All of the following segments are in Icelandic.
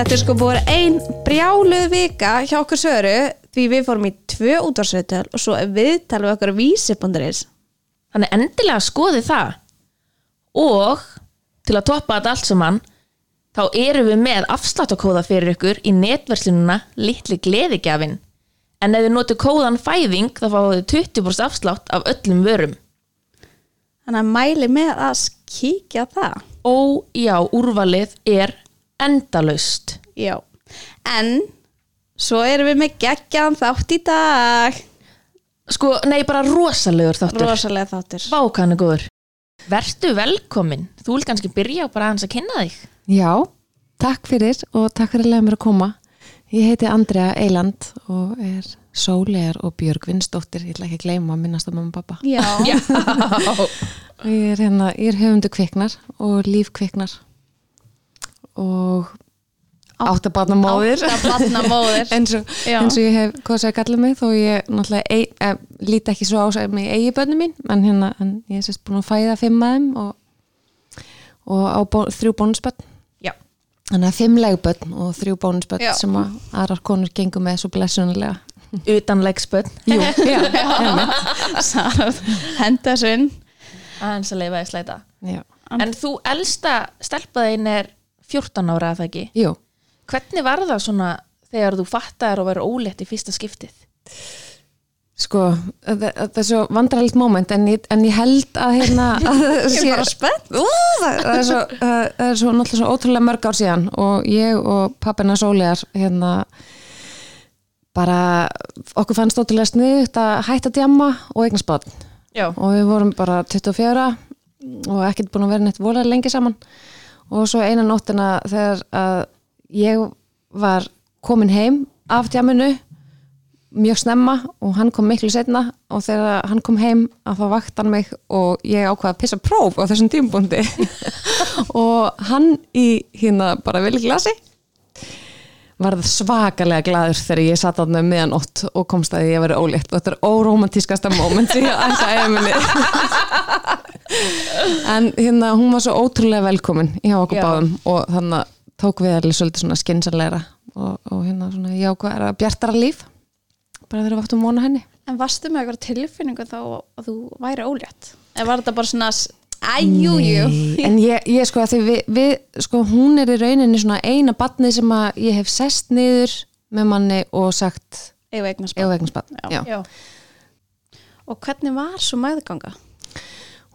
Þetta er sko búið ein brjáluð vika hjá okkur söru því við fórum í tvö útvarsveitöl og svo viðtal við okkur vísibunduris. Þannig endilega skoði það og til að toppa þetta allt saman þá erum við með afsláttakóða fyrir ykkur í netverslununa Littli Gleðigjafin en ef þið notu kóðan fæðing þá fáið þið 20% afslátt af öllum vörum Þannig að mæli með að kíkja það. Ó já, úrvalið er endalaust Já. En svo erum við með geggjan þátt í dag. Sko, nei, bara rosalegur þáttur Rosalega þáttur. Vákan er góður Vertu velkomin, þú vil kannski byrja á bara aðeins að kynna þig Já, takk fyrir og takk fyrir að lega mér að koma. Ég heiti Andrea Eiland og er sólegar og Björgvinsdóttir, ég ætla ekki að gleyma að minnast á mamma og pappa. Já. Já, Og Ég er, hérna, ég er höfundu kviknar og lífkviknar og áttabarnamóðir Áttabarnamóðir. eins, eins og ég hef kosið að kalla mig þó ég náttúrulega ei, eh, líti ekki svo á sig með eigi bönni mín en, hérna, en ég er sérst búin að fæða fimm að þeim og, og á bó, þrjú bónusbönn Þannig að fimm legbönn og þrjú bónusbönn Já. sem að aðrar konur gengur með svo blessunulega. utanlegsbönn Jú, já, já. Sara, henda þessu inn. aðeins að leifa slæta já. En þú elsta stelpaðin er 14 ára að það ekki? Jú, Hvernig var það svona þegar þú fattaðir og verið ólétt í fyrsta skiptið? sko, það, er svo vandrarlegt moment en ég, en ég held að hérna að Ég bara spennt. Það, er svo, það, er svo náttúrulega svo ótrúlega mörg ár síðan og ég og pappina Sólegar hérna bara okkur fannst ótrúlega sniðugt að hætta að djamma og eignast barn. Já, og við vorum bara 24 og ekkert búin að vera neitt vola lengi saman og svo eina nóttina þegar að ég var komin heim af djaminu mjög snemma og hann kom miklu setna og þegar hann kom heim að þá vakt hann mig og ég ákvaði að pissa próf á þessum tímbundi og hann í hérna bara vilja glasi varð svakalega glaður þegar ég satt þarna um miðanótt og komst að ég verið ólétt. Og þetta er óromantískasta moment sem ég ætla að eiga minni en hérna hún var svo ótrúlega velkomin hjá okkur Já. báðum og þannig að tók við allir svolítið svona skinsanleira og, og hérna svona jákvæðara bjartara líf bara þegar við áttum vona henni En varstu með eitthvað tilfinningu þá að þú væri ólétt? Eða var þetta bara svona, æjú, jú, Nei, en ég, ég sko að því við, við sko hún er í rauninni svona eina batni sem að ég hef sest niður með manni og sagt. Já. já, Og hvernig var svo meðganga?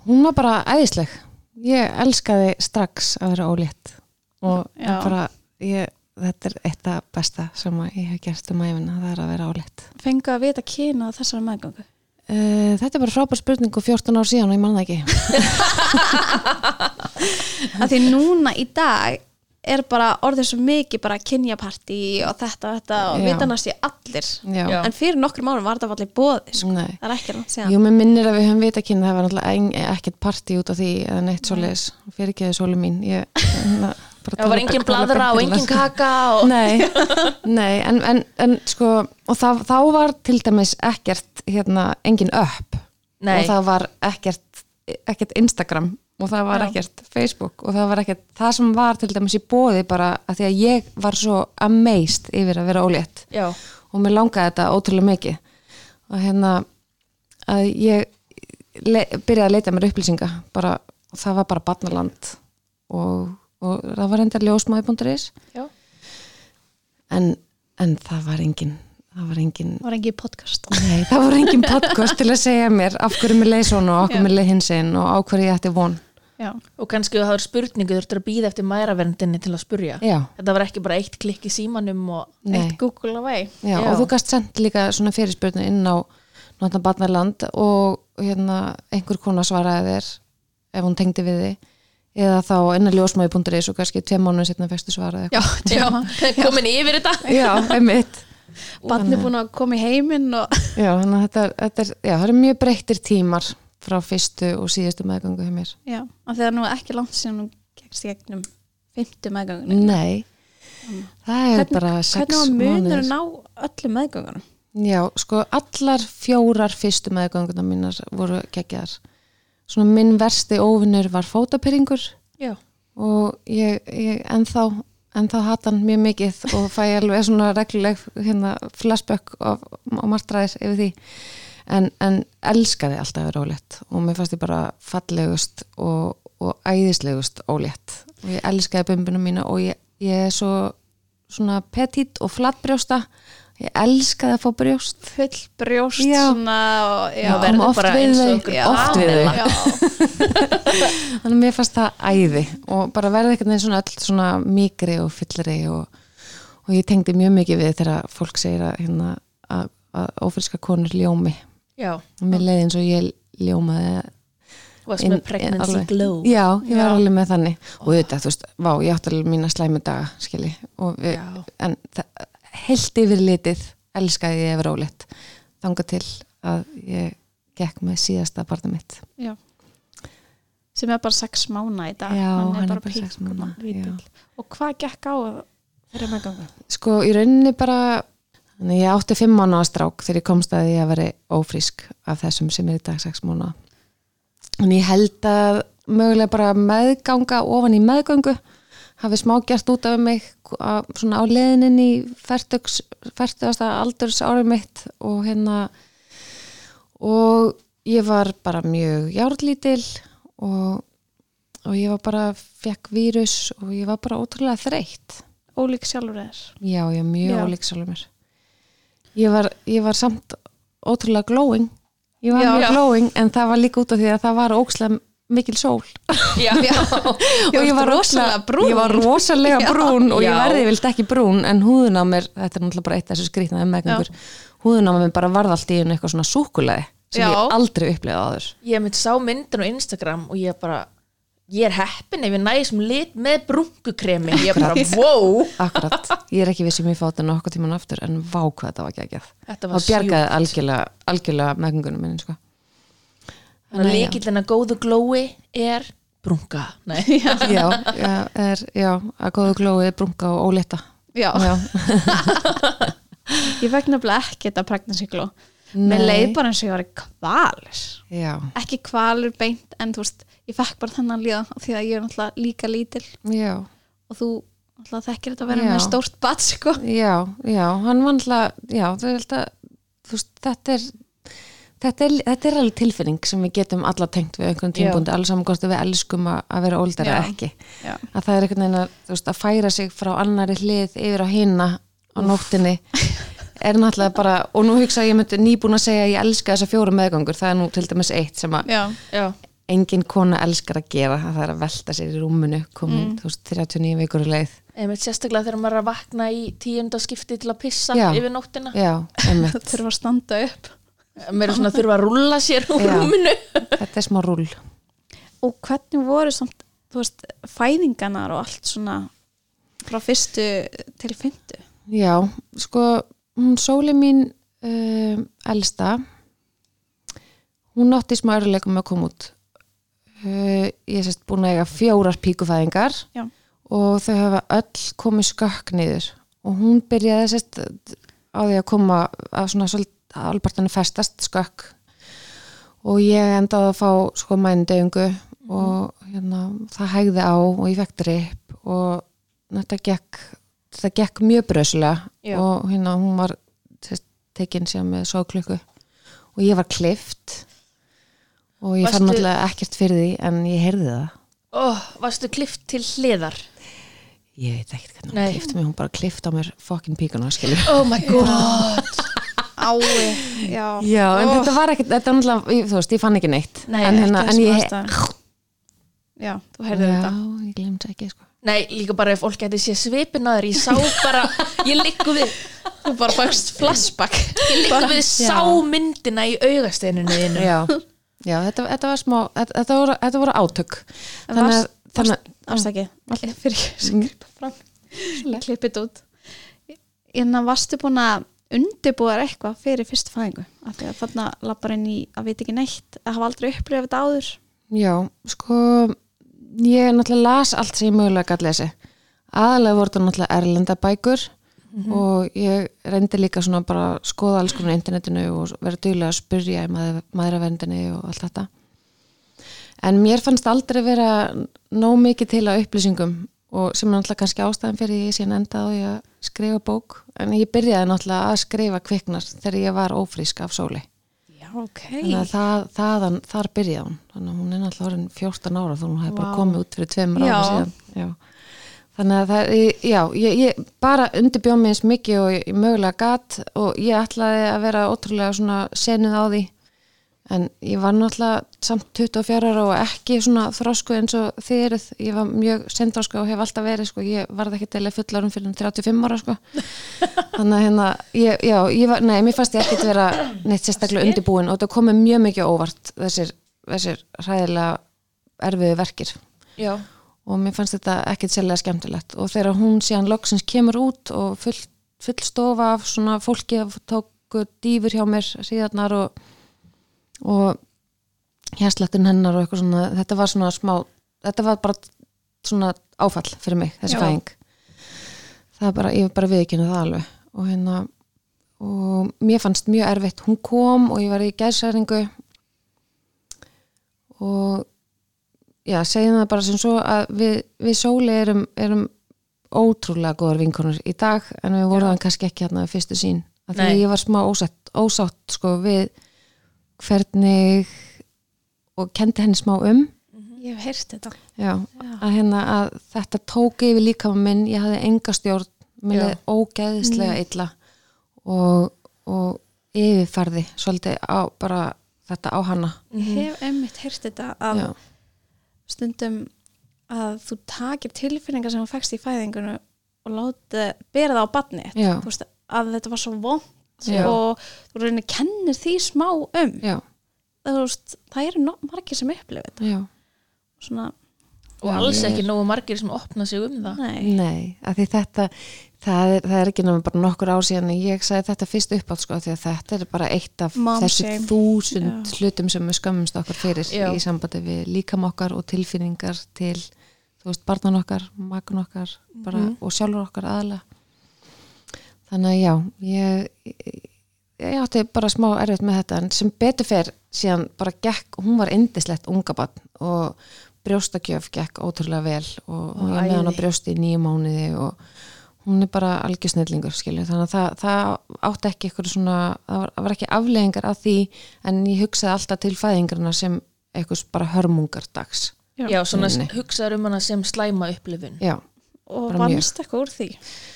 Hún var bara æðisleg. Ég elskaði strax að vera ólétt. Og bara ég, þetta er eitt af besta sem ég hef gert um æfina, það er að vera ólétt. Fengu að vita kyna á þessari meðgangu? Uh, þetta er bara frábær spurning og 14 ár síðan og ég man það ekki. Af því núna í dag er bara orðið svo mikið bara kynjapartí og þetta og þetta og Já. vitanast ég allir. Já. En fyrir nokkrum árum var þetta allir bóði, sko. Það er ekki langt síðan. Jú, mér minnir að við höfum vita kynna það var náttúrulega ekkert partí út af því eða neitt svoleiðis, fyrir ekki að sólu mín ég, hérna, bara það var engin bladra og engin það. kaka og... Nei, nei en, en, en sko og það, þá var til dæmis ekkert hérna, engin upp Nei. og það var ekkert ekkert Instagram og það var ekkert Facebook og það var ekkert það sem var til dæmis í bóði bara að því að ég var svo amazed yfir að vera ólétt. Já, og mér langaði þetta ótrúlega mikið. Og hérna að ég byrjaði að leita mér upplýsinga bara, það var bara barnaland. Og, og það var enda ljósmaði.is en, en það var engin það var engin var ekki podcast. nei, það var engin podcast til að segja mér af hverju mér leið svona og af hverju mér leið hinsinn og á hverju ég ætti von Já. Og kannski það er spurningu þurftur að býða eftir mæraverndinni til að spurja. Já, Þetta var ekki bara eitt klikk í símanum og nei. Eitt Google away. Já, Já. og þú gast sendt líka svona fyrirspurnu inn á náttúrulega barnaland og hérna einhver kona svaraði þér ef hún tengdi við þig. Eða þá inn að ljósmaði.is og kannski tveim mánuðin setna fyrstu svaraði komin yfir þetta. Já, einmitt. Barni búin að koma í heiminn og Já, þannig að þetta er, þetta er, já, það er mjög breyttir tímar frá fyrstu og síðustu meðgangu hjá mér Já, af því að nú ekki langt síðan hún gegst í gegnum fymtu meðgangunni. Nei, það er bara sex Hvernig var munur mánuðir að ná öllum meðgangunum? Já, sko allar fjórar fyrstu meðganguna mínar voru geggjaðar Svona minn versti óvinnur var fótapyrringur Já. og ég, ég ennþá en þá hata hann mjög mikið og fæ alveg svona regluleg hérna, flashback og martræðis yfir því en, en elskaði alltaf að vera ólétt. Og mér fannst ég bara fallegust og, og æðislegust ólétt. Og ég elskaði bumbunum mína og ég, ég er svo svona petit og flattbrjósta ég elskaði að fá brjóst. Full brjóst Já. svona og, já, Já, oft við þau, oft við þau. Þannig að mér fannst það æði og bara verði veginn svona svona mýgri og fyllri og, og ég tengdi mjög mikið við þegar fólk segir að, hérna, að, að ófriska konur ljómi Já, og mér leiði eins og ég ljómaði varst með pregnancy alveg. glow. Já, ég var Já. alveg með þannig. Og þetta, þú veist, vá, ég átti alveg mína slæmi daga skilji, en heilt yfir litið elskaði ég yfir ólitt þanga til að ég gekk með síðasta barna mitt. Já. Sem er bara sex mána í dag. Já, hann er bara bara lítill. og hvað gekk á þeirra meðgangu sko í rauninni bara þannig ég átti fimm mánu strák þegar ég komst að ég að veri ófrísk af þessum sem er í dag sex mánu en ég held að mögulega bara meðganga ofan í meðgöngu hafi smá gert út af mig að, svona á leðinin í færtugasta aldurs árið mitt og hérna og ég var bara mjög járlítil og, og ég var bara fekk vírus og ég var bara ótrúlega þreytt ólík sjálfur er Já, ég er mjög Já. ólík sjálfur mér. Ég var, ég var samt ótrúlega glowing. Ég var Já. mjög Já. glowing en það var líka út af því að það var ókslega mikil sól. Já, og ég var rosalega brún. Ég var rosalega Já. brún og ég Já. verði vilt ekki brún en húðun á mér, þetta er náttúrulega bara eitt af þessu skrýtnaði meðgengur, húðun á mér bara varð allt í einu eitthvað svona súkuleði sem Já. ég aldrei upplegað áður. ég myndi sá myndin á Instagram og ég bara ég er heppin ef ég næði sem lit með brunkukremi. Ég er bara, wow. Akkurat, ég er ekki viss um ég fátt en okkur tíman aftur en vá hvað þetta var geggjað. Þetta var Það bjargaði algjörlega, algjörlega meðgengunum minni, sko. þannig að líkillin að góðu glói er brunka. Nei. já, já, er, já, að góðu glói brunga og ólita já, já, ég fekk nefnilega ekki þetta pregnancy glow mér Nei. leið bara eins og ég var já, ekki kvalur beint en þú veist, ég fekk bara þennan líða því að ég er náttúrulega líka lítil já, og þú náttúrulega þekkir þetta að vera Já. með stórt bat sko. já, já hann var veist, þetta er Þetta er, þetta er alveg tilfinning sem við getum alla tengt við einhvern tímbundi, alveg saman hvort við elskum að, vera óldar eða ekki Já. að það er einhvern veginn að, veist, að færa sig frá annari hlið yfir á hina á nóttinni er náttúrulega bara, og nú hugsa ég myndi nýbúin að segja að ég elska þessa fjóra meðgangur það er nú til dæmis eitt sem að. Engin kona elskar að gera að það er að velta sér í rúmunu komin, Mm. þú veist, 39 vikur í leið. Einmitt sérstaklega þegar maður er að vakna í tíunda skipti til að pissa Já. yfir nóttina. Já, þurfa að standa upp. Mér er svona að þurfa að rúlla sér úr Já. rúminu. Þetta er smá rúll. Og hvernig voru samt, þú veist, fæðinganar og allt svona frá fyrstu til fyndu já, sko, hún sóli mín um, elsta hún átti smá öruleikum með að koma út uh, ég er sérst búin að eiga fjórar píkufæðingar já, og þau hafa öll komið skökk niður. Og hún byrjaði sérst á því að koma að svona svolítið albartinu festast skökk og ég endaði að fá sko mændauðingu og hérna, það hægði á og ég fekk drip og þetta gekk þetta gekk mjög bröðslega og hérna hún var sérst, tekin sér með sóklukku og ég var klift og ég Varstu- fann náttúrulega ekkert fyrir því en ég heyrði það. Oh, Varstu klift til hliðar? Ég veit ekkert hvernig hún klift mig, hún bara klift á mér fokkin píkuna. Oh my god. Ái já, Já, en Ó, þetta var ekkert, þetta var náttúrulega, ég- þú veist, ég fann ekki neitt. Nei, en, ekki en ég, já, þú heyrðu já, þetta. ég glemt ekki, sko. Nei, líka bara ef fólk geti sé svipin að þér Ég sá bara, ég liggu við þú bara fækst flashback. Ég liggu við sá myndina í augasteininu þínu. Já, já, þetta, þetta var smá, þetta, þetta, voru, þetta voru átök. Þannig að, þannig að, afsakið fyrir sem gripa fram. Klippið út. En að varstu búin að undirbúðar eitthvað fyrir fyrstu fæðingu? Af því að þarna lappar inn í að vita ekki neitt að hafa aldrei upplifað þetta áður. Já, sko, ég náttúrulega las allt sem ég mögulega gæti lesi. Aðalega voru þetta náttúrulega erlenda bækur og ég reyndi líka svona bara að skoða alls konar á internetinu og vera duglega að spyrja í maður, maðuravendinni og allt þetta. En mér fannst aldrei vera nóg mikið til að upplýsingum og sem er náttúrulega kannski ástæðan fyrir ég síðan endaði því að skrifa bók en ég byrjaði náttúrulega að skrifa kviknar þegar ég var ófrísk af sóli Já, ok. þannig að það, þaðan, þar byrjaði hún þannig að hún er náttúrulega orðin 14 ára þá hún hefði bara Vá. komið út fyrir tveimur ára Já. síðan já. Þannig að það, já, ég, ég bara undirbjóð mig eins mikið og ég, mögulega gat og ég ætlaði að vera ótrúlega svona senuð á því. En ég var náttúrulega samt 24 ára og ekki svona þrosku eins og þið eruð, ég var mjög sendrosku og hef alltaf verið, sko, ég varð ekki til fullarum fyrir um 35 ára, sko. Þannig að hérna, ég, já, ég var nei, mér fannst ég ekkert vera neitt sérstaklega undirbúin og það komið mjög mikið óvart þessir, þessir hræðilega erfiðu verkir. Já, og mér fannst þetta ekkert sérlega skemmtilegt. Og þegar hún síðan loksins kemur út og full, full stofa af svona fólki að tóku dýfur hjá mér síðarnar og, og hérslættin hennar og eitthvað svona þetta var svona smá, þetta var bara svona áfall fyrir mig þessi fæðing. Það er bara, ég var bara viðkynna það alveg. Og hérna og mér fannst mjög erfitt, hún kom og ég var í gæðsæringu og já, segjum það bara sem svo að við, við sóli erum, erum ótrúlega góðar vinkonur í dag en við vorum kannski ekki hérna við fyrstu sín af því að ég var smá ósátt, ósátt sko við hvernig og kendi henni smá um. Ég hef heyrt þetta. já, Já. að hérna að þetta tók yfir líka minn, ég hafði enga stjórn mér leið ógeðislega illa og, og yfirfærði svolítið á bara þetta á hana. Ég hef einmitt heyrt þetta að já, stundum að þú takir tilfinningar sem þú fækst í fæðingunum og láti bera það á badni veist, að þetta var svo vond Já. og þú reynir kennir því smá um. Það, veist, það eru margir sem upplifa þetta. Svona, og alls ekki nógu margir sem opna sig um það nei, Nei, að því þetta það er, það er ekki náttúrulega bara nokkur ár síðan en ég sagði þetta fyrst upp átt sko því að þetta er bara eitt af Mom þessu shame. þúsund Já. hlutum sem við skömmumst okkar fyrir Já. í sambandi við líkam okkar og tilfinningar til, þú veist, barnan okkar makun okkar bara, Mhm. og sjálfur okkar aðalega þannig að já ég, ég, ég átti bara smá erfitt með þetta en sem betur fer síðan bara gekk, hún var indislegt unga barn og brjóstakjöf gekk ótrúlega vel og Ó, er með hann á brjósti í nýju mánuði og hún er bara algjör snillingur skilju, þannig að það, það átti ekki eitthvað svona, það var, ekki afleðingar af því en ég hugsaði alltaf til fæðingarna sem eitthvað bara hörmungar dags Já. Já, svona hugsaður um hana sem slæma upplifun. Já, og vannst eitthvað úr því?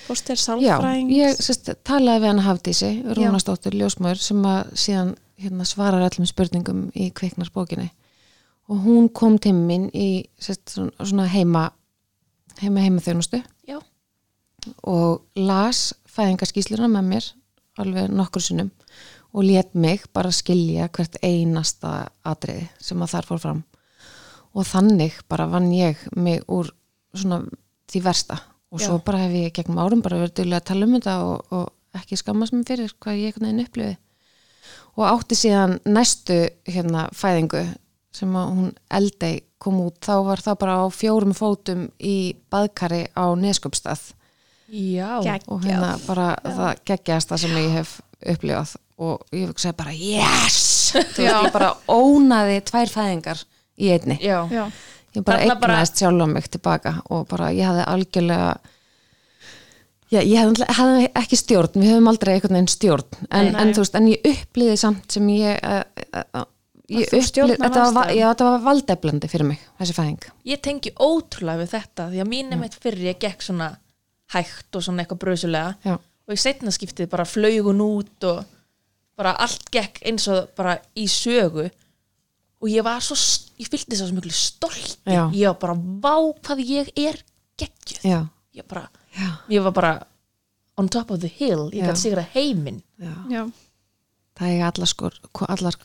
Fórst þér já sálfræðing? ég sest, talaði við hann Hafdísi, Já. Rúnastóttur ljósmaður sem að síðan hérna, svarar öllum spurningum í kveiknarsbókinni og hún kom til mín í sest, svona, heima heima heima þjónustu. Já, og las fæðingarskísluna með mér alveg nokkur sinnum og lét mig bara skilja hvert einasta atriði sem að þar fór fram. Og þannig bara vann ég mig úr svona því versta. Og svo Já. bara hef ég gegnum árum bara verið duglega að tala um þetta og, og ekki skammast mér fyrir hvað ég einhvern veginn upplifi og átti síðan næstu hérna fæðingu sem að hún eldei kom út þá var það bara á fjórum fótum í baðkari á Nesköpstað já, og hérna bara það geggjast það sem ég hef upplifað. Og ég hugsaði bara yes! Þú veist ég bara ónaði tvær fæðingar í einni. Já. já, ég bara Þarna bara- sjálf á mig tilbaka og bara ég hafði algjörlega já, ég hafði, hafði ekki stjórn. Við höfum aldrei einhvern veginn stjórn. En, Nei. en þú veist, en ég upplýði samt sem ég uh, uh, uh, ég Að stjórnar þetta var, já, þetta var valdeflandi fyrir mig, þessi fæðing. Ég tengi ótrúlega við þetta því að mín er meitt fyrir ég gekk svona hægt og svona eitthvað bröðsulega og í setna skiptið bara flaugun út og bara allt gekk eins og bara í sögu. Og ég var svo, ég fylgdi svo miklu stolti, Já. ég var bara vá hvað ég er geggjuð. Já, ég bara, já, ég var bara on top of the hill, ég gæti sigra heiminn. Já. já, það eiga allar, sko, allar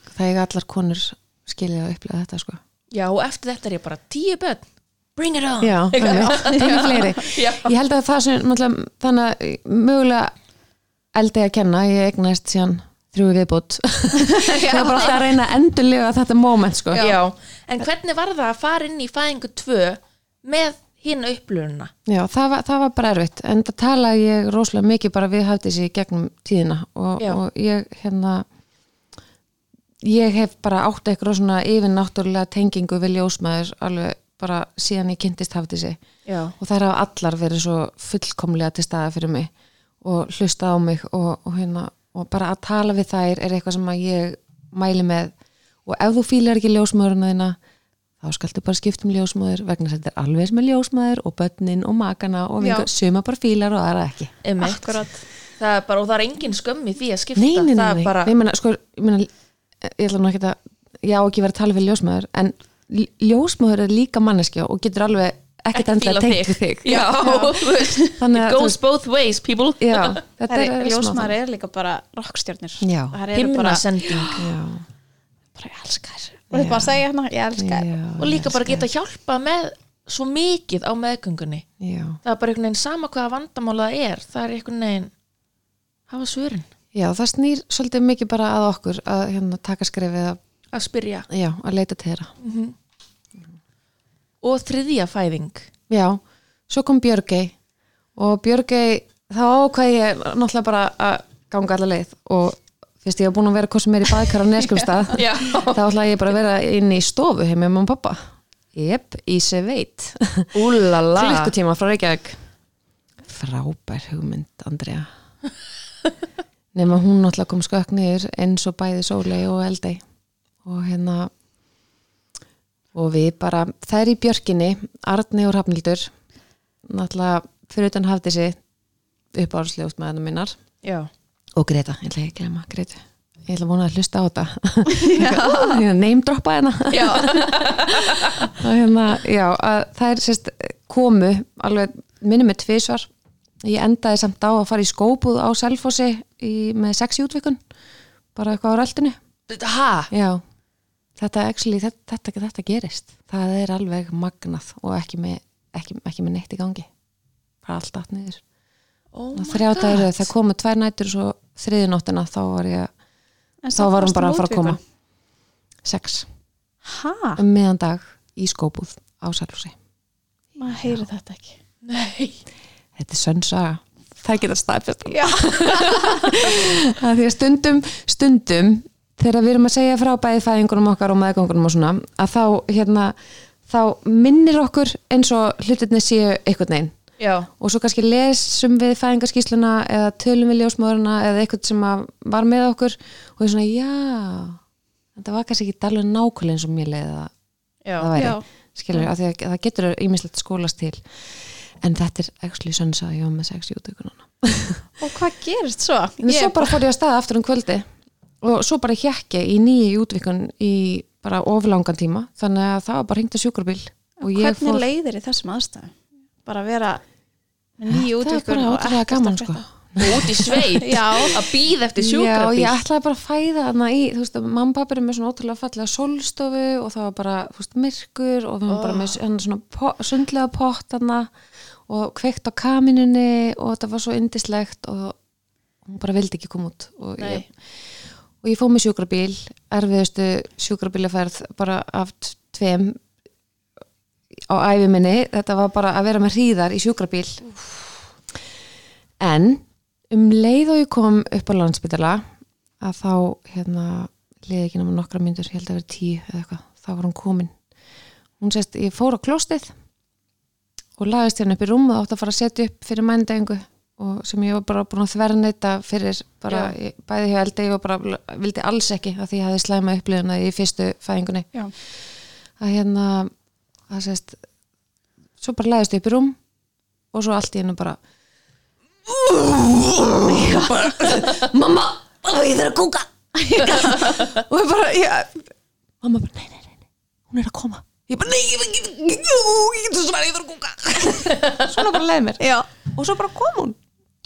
allar konur skilja að upplifa þetta sko. Já og eftir þetta er ég bara tíu börn. Bring it on. Já, fleiri. Já. Ég held að það sem þannig að mögulega eldi að kenna, ég eignast síðan þrjú viðbútt það er bara alltaf að reyna að endurlega þetta moment sko. Já. en hvernig var það að fara inn í fæðingu 2 með hinn upplöfunna Já, það var, það var bara erfitt en það talaði ég rosalega mikið bara við hafði þessi gegnum tíðina og, og ég hérna ég hef bara átt eitthvað svona yfir náttúrulega tengingu við ljósmaður alveg bara síðan ég kynntist hafði já, og þær hafa allar verið svo fullkomlega til staða fyrir mig og hlusta á mig og, og, hérna, og bara að tala við þær er eitthvað sem að ég mæli með. Og ef þú fílar ekki ljósmaðurinn þína þá skaltu bara skipta um ljósmaður vegna þess að þetta er alveg sem er ljósmaður og börnin og makana og Já. vingur, suma bara fílar og aðra ekki. Akkurat. það er bara, og það er engin skömm í því að skipta. Nei, nei, nei, nei. bara, Nei, meina, sko, ég, meina, ég ætla nú ekki að ég á ekki verið að tala við ljósmaður en ljósmaður er líka manneskja og getur alveg ekkert fíla tengt við þig. Já, it goes both ways people. Já, er, er, er ljósmaður er líka bara rockstjörnir Já. Bara, himnasending. Já, bara ég elska þér Og þið bara að segja hérna, ég elska já, og líka bara geta hjálpa með svo mikið á meðgöngunni. Já. það er bara einhvern veginn sama hvaða vandamála það er það er einhvern veginn hafa svörin. Já, það snýr svolítið mikið bara að okkur að hérna, taka skrefið að, að spyrja. Já, að leita til þeirra. Og þriðja fæðing. Já, svo kom Björgei og Björgei þá ákvað ég náttúrulega bara að ganga alla leið og fyrst ég var búin að vera hvað sem er í baðkar á Neskumstað þá ætlaði ég bara að vera inn í stofu heim með mamma og pappa Jep, í Seveit úlala. Klukkutíma frá Reykjavík. Frábær hugmynd Andrea. Nema hún náttúrulega kom skökk niður eins og bæði Sólei og Eldei og hérna og við bara, er í björkinni Arni og Rafnildur náttúrulega fyrir utan hafði sig uppáhaldslegust með hennar minnar. Já, og Greta, ég ætla ekki að glema Gretu ég ætla að vona að hlusta á þetta. Já. name droppa hérna. Hérna, já, að það er sérst komu, alveg minni með tvisvar. Ég endaði samt á að fara í skópuð á Selfossi í, með sex í útvikun bara eitthvað á röltinu. Ha, já, þetta, actually, þetta, þetta, þetta gerist. Það er alveg magnað og ekki með, ekki, ekki með neitt í gangi. Bara allt allt niður. Oh það komu tvær nætur og svo þriði nóttina þá var ég þá var hún bara að fara að koma. sex, Hæ? um meðan dag í skópuð á Selfossi. Maður heyri þetta ekki. Nei. Þetta er sönn saga. Það geta staðfest því að stundum, stundum þegar við erum að segja frá bæði fæðingunum okkar og meðgöngunum og svona að þá, hérna, þá minnir okkur eins og hlutinni séu einhvern veginn já, og svo kannski lesum við fæðingarskísluna eða tölum við ljósmóðurina eða eitthvað sem var með okkur og við svona, já þetta var kannski ekki alveg nákvæmlega eins og mér leiði það, það væri skilur, af því að það getur ímislegt skólast til. En þetta er actually sönsa ég var með sex jútökununa Og hvað gerist svo? En svo bara fór ég að staða aftur um kvöldi og svo bara hjekki í nýju útvikun í bara oflangan tíma. Þannig að það var bara hringt að sjúkrabíl Hvernig fór leiðir í þessum aðstæðum? Bara vera það er bara ótrúlega gaman sko. Út í sveit Já. að býða eftir Já, sjúkrabíl ég ætlaði bara að fæða þarna í, þú veist, mamma pappi er með svona ótrúlega fallega sólstofu og það var bara, þú veist, myrkur og við varum bara með svona, svona po, sundlega pott þarna og kveikt á kaminunni og þetta var svo indislegt og hún bara vildi ekki koma út og ég, og ég fóð með sjúkrabíl erfiðustu sjúkrabílaferð bara af tveim á æfi minni, þetta var bara að vera með hríðar í sjúkrabíl. En um leið og ég kom upp á landsbytala að þá hérna liði ekki náma nokkra myndur, ég held að vera tíu eða eitthvað, þá var hún komin. Hún sést, ég fór á klóstið og lagðist hérna upp í rúm og átti að fara að setja upp fyrir mændengu og sem ég var bara búin að þverneita fyrir bara, ég, bæði hjá eldi ég var bara, vildi alls ekki að því ég hafði slæma upplifuna í fyrstu fæðingunni. Já. að hérna að sést svo bara lagðist ég upp í rúm og svo allt í hennu bara mamma, ég þarf að kúka. Og ég bara ég, mamma bara, nei, nei, nei, nei hún er að koma. Ég bara, nei, ég ég- ég- ég- þarf að kúka. Svona bara leið mér. Já. og svo bara kom hún.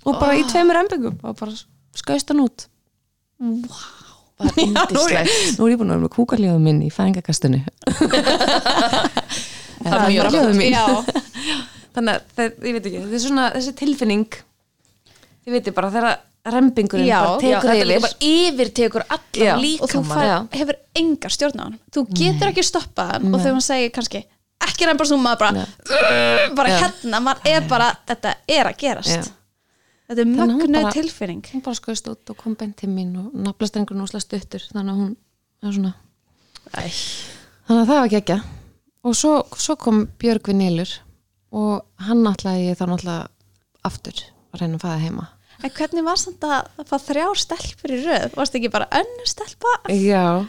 Og bara í tveimur embingum og bara skauðst hann út. Það er indislegt nú er ég búin að vera með kúkaljóðum minn í fæðingakastinu Það er mjög Já. þannig að það, ég veit ekki, þetta er svona þessi tilfinning ég veit bara þegar rembingurinn Já, bara Já, tekur líka yfir bara yfir tekur Já. allan og þú Já. hefur enga stjórn á hann þú getur ekki stoppað hann og þegar hún segir kannski ekki bara svona maður bara, "Urgh", bara Já. hérna, maður er bara þetta er að gerast Já. þetta er mögnuð tilfinning hún bara skauðst út og kom beint til mín og naflastrengur núsla stuttur þannig að hún er svona Æ, þannig að það var gekkja og svo, svo kom Björgvin Nýlur og hann ætlaði ég þá náttúrulega aftur að reyna að fæða heima En hvernig var þetta að fá þrjár stelpur í röð? Varst ekki bara önnur stelpa? Já,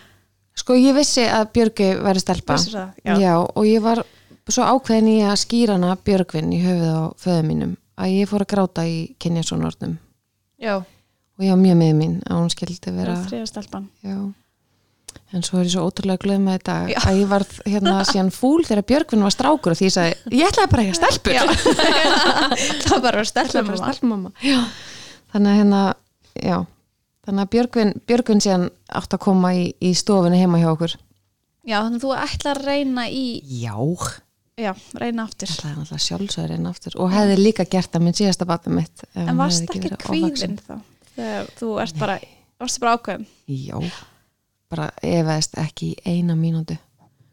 sko ég vissi að Björgi væri stelpa það? Já. og ég var svo ákveðin í að skýra hana Björgvin í höfuð á föðu mínum að ég fór að gráta í kynjasónornum Já, og ég var mjög með mín að hún skildi vera Þriða stelpan. já. En svo er ég svo ótrúlega glöð með þetta Já. að ég var hérna síðan fúl þegar Björgvin var strákur og því ég sagði ég ætlaði bara ekki að stelpur það var bara ætlaði að stelpumamma já. þannig að hérna já. þannig að Björgvin, Björgvin síðan átt að koma í, í stofunni heima hjá okkur Já, þannig að þú ætlar að reyna í, já, já, reyna aftur. ætlaði náttúrulega sjálfsögur einn aftur og hefði líka gert það minn síðasta batni mitt En varst ekki kvíðin þá? Þegar þú ert bara, varst bara ákveðum? Já, bara efaðist ekki í eina mínútu.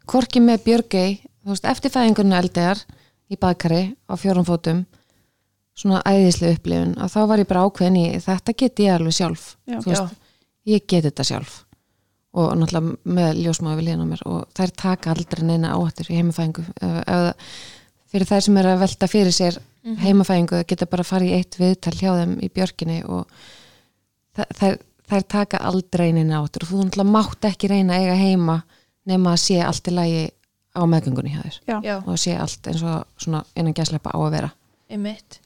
Hvorki með Björgei, eftir fæðingunni eldegar í baðkari á fjórum fótum, svona æðislega upplifun, að þá var ég bara ákveðin í þetta get ég alveg sjálf. Já. Þú veist, ég get þetta sjálf. Og náttúrulega með ljósmáði við liðna mér og þær taka aldrei neina áhættur í heimafæðingu. Fyrir þær sem er að velta fyrir sér heimafæðingu geta bara fara í eitt viðtal hjá þeim í björkinni og þær, þær, taka aldrei neina áttur og þú náttúrulega mátt ekki reyna að eiga heima nema að sé allt í lagi á meðgöngunni hjá þér. Já. og að sé allt eins og svona innan gæslepa á að vera. Einmitt.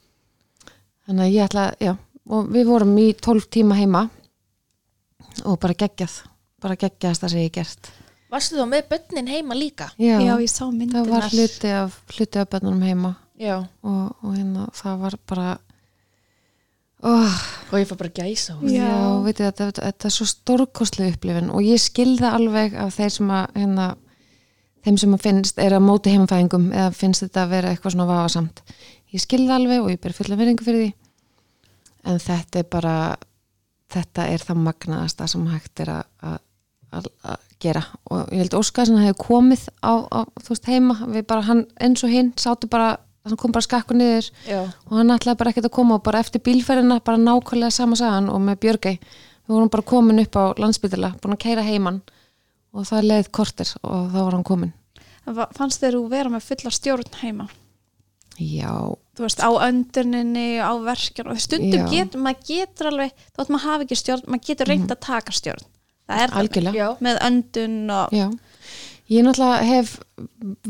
Þannig að ég ætla, já og við vorum í 12 tíma heima og bara geggjað bara geggjaðast það sem ég hef gert. Varstu þá með börnin heima líka? já, Já, ég sá það var hluti af, hluti af bönnunum heima. Já, og, og hérna það var bara oh, og ég fór bara gæsa Já. Já, veitir, þetta, þetta, þetta er svo stórkostlega upplifin og ég skilða alveg af þeir sem að hérna, þeim sem að finnst er að móti heimfæðingum eða finnst þetta að vera eitthvað svona vafasamt. Ég skilða alveg og ég ber fulla veringu fyrir því. En þetta er bara þetta er það magnaðasta sem hægt er að, að, að, að gera. Og ég held Óskar sem hefði komið á, á þú veist heima, við bara hann eins og hinn sátu bara, hann kom bara skakku niður Já, og hann ætlaði bara ekkert að koma og bara eftir bílferðina bara nákvæmlega sama sagan og með Björgei við vorum bara komin upp á landsbytila búin að keira heiman og það leið kortir og þá var hann komin Fannst þeir þú vera með fulla stjórn heima? já, Þú veist, á önduninni, á verkjan og stundum getur, maður getur alveg, þótt maður hafi ekki stjórn, maður getur reynd að taka stjórn. Það er algjörlega. Já, með öndun og, já. ég náttúrulega hef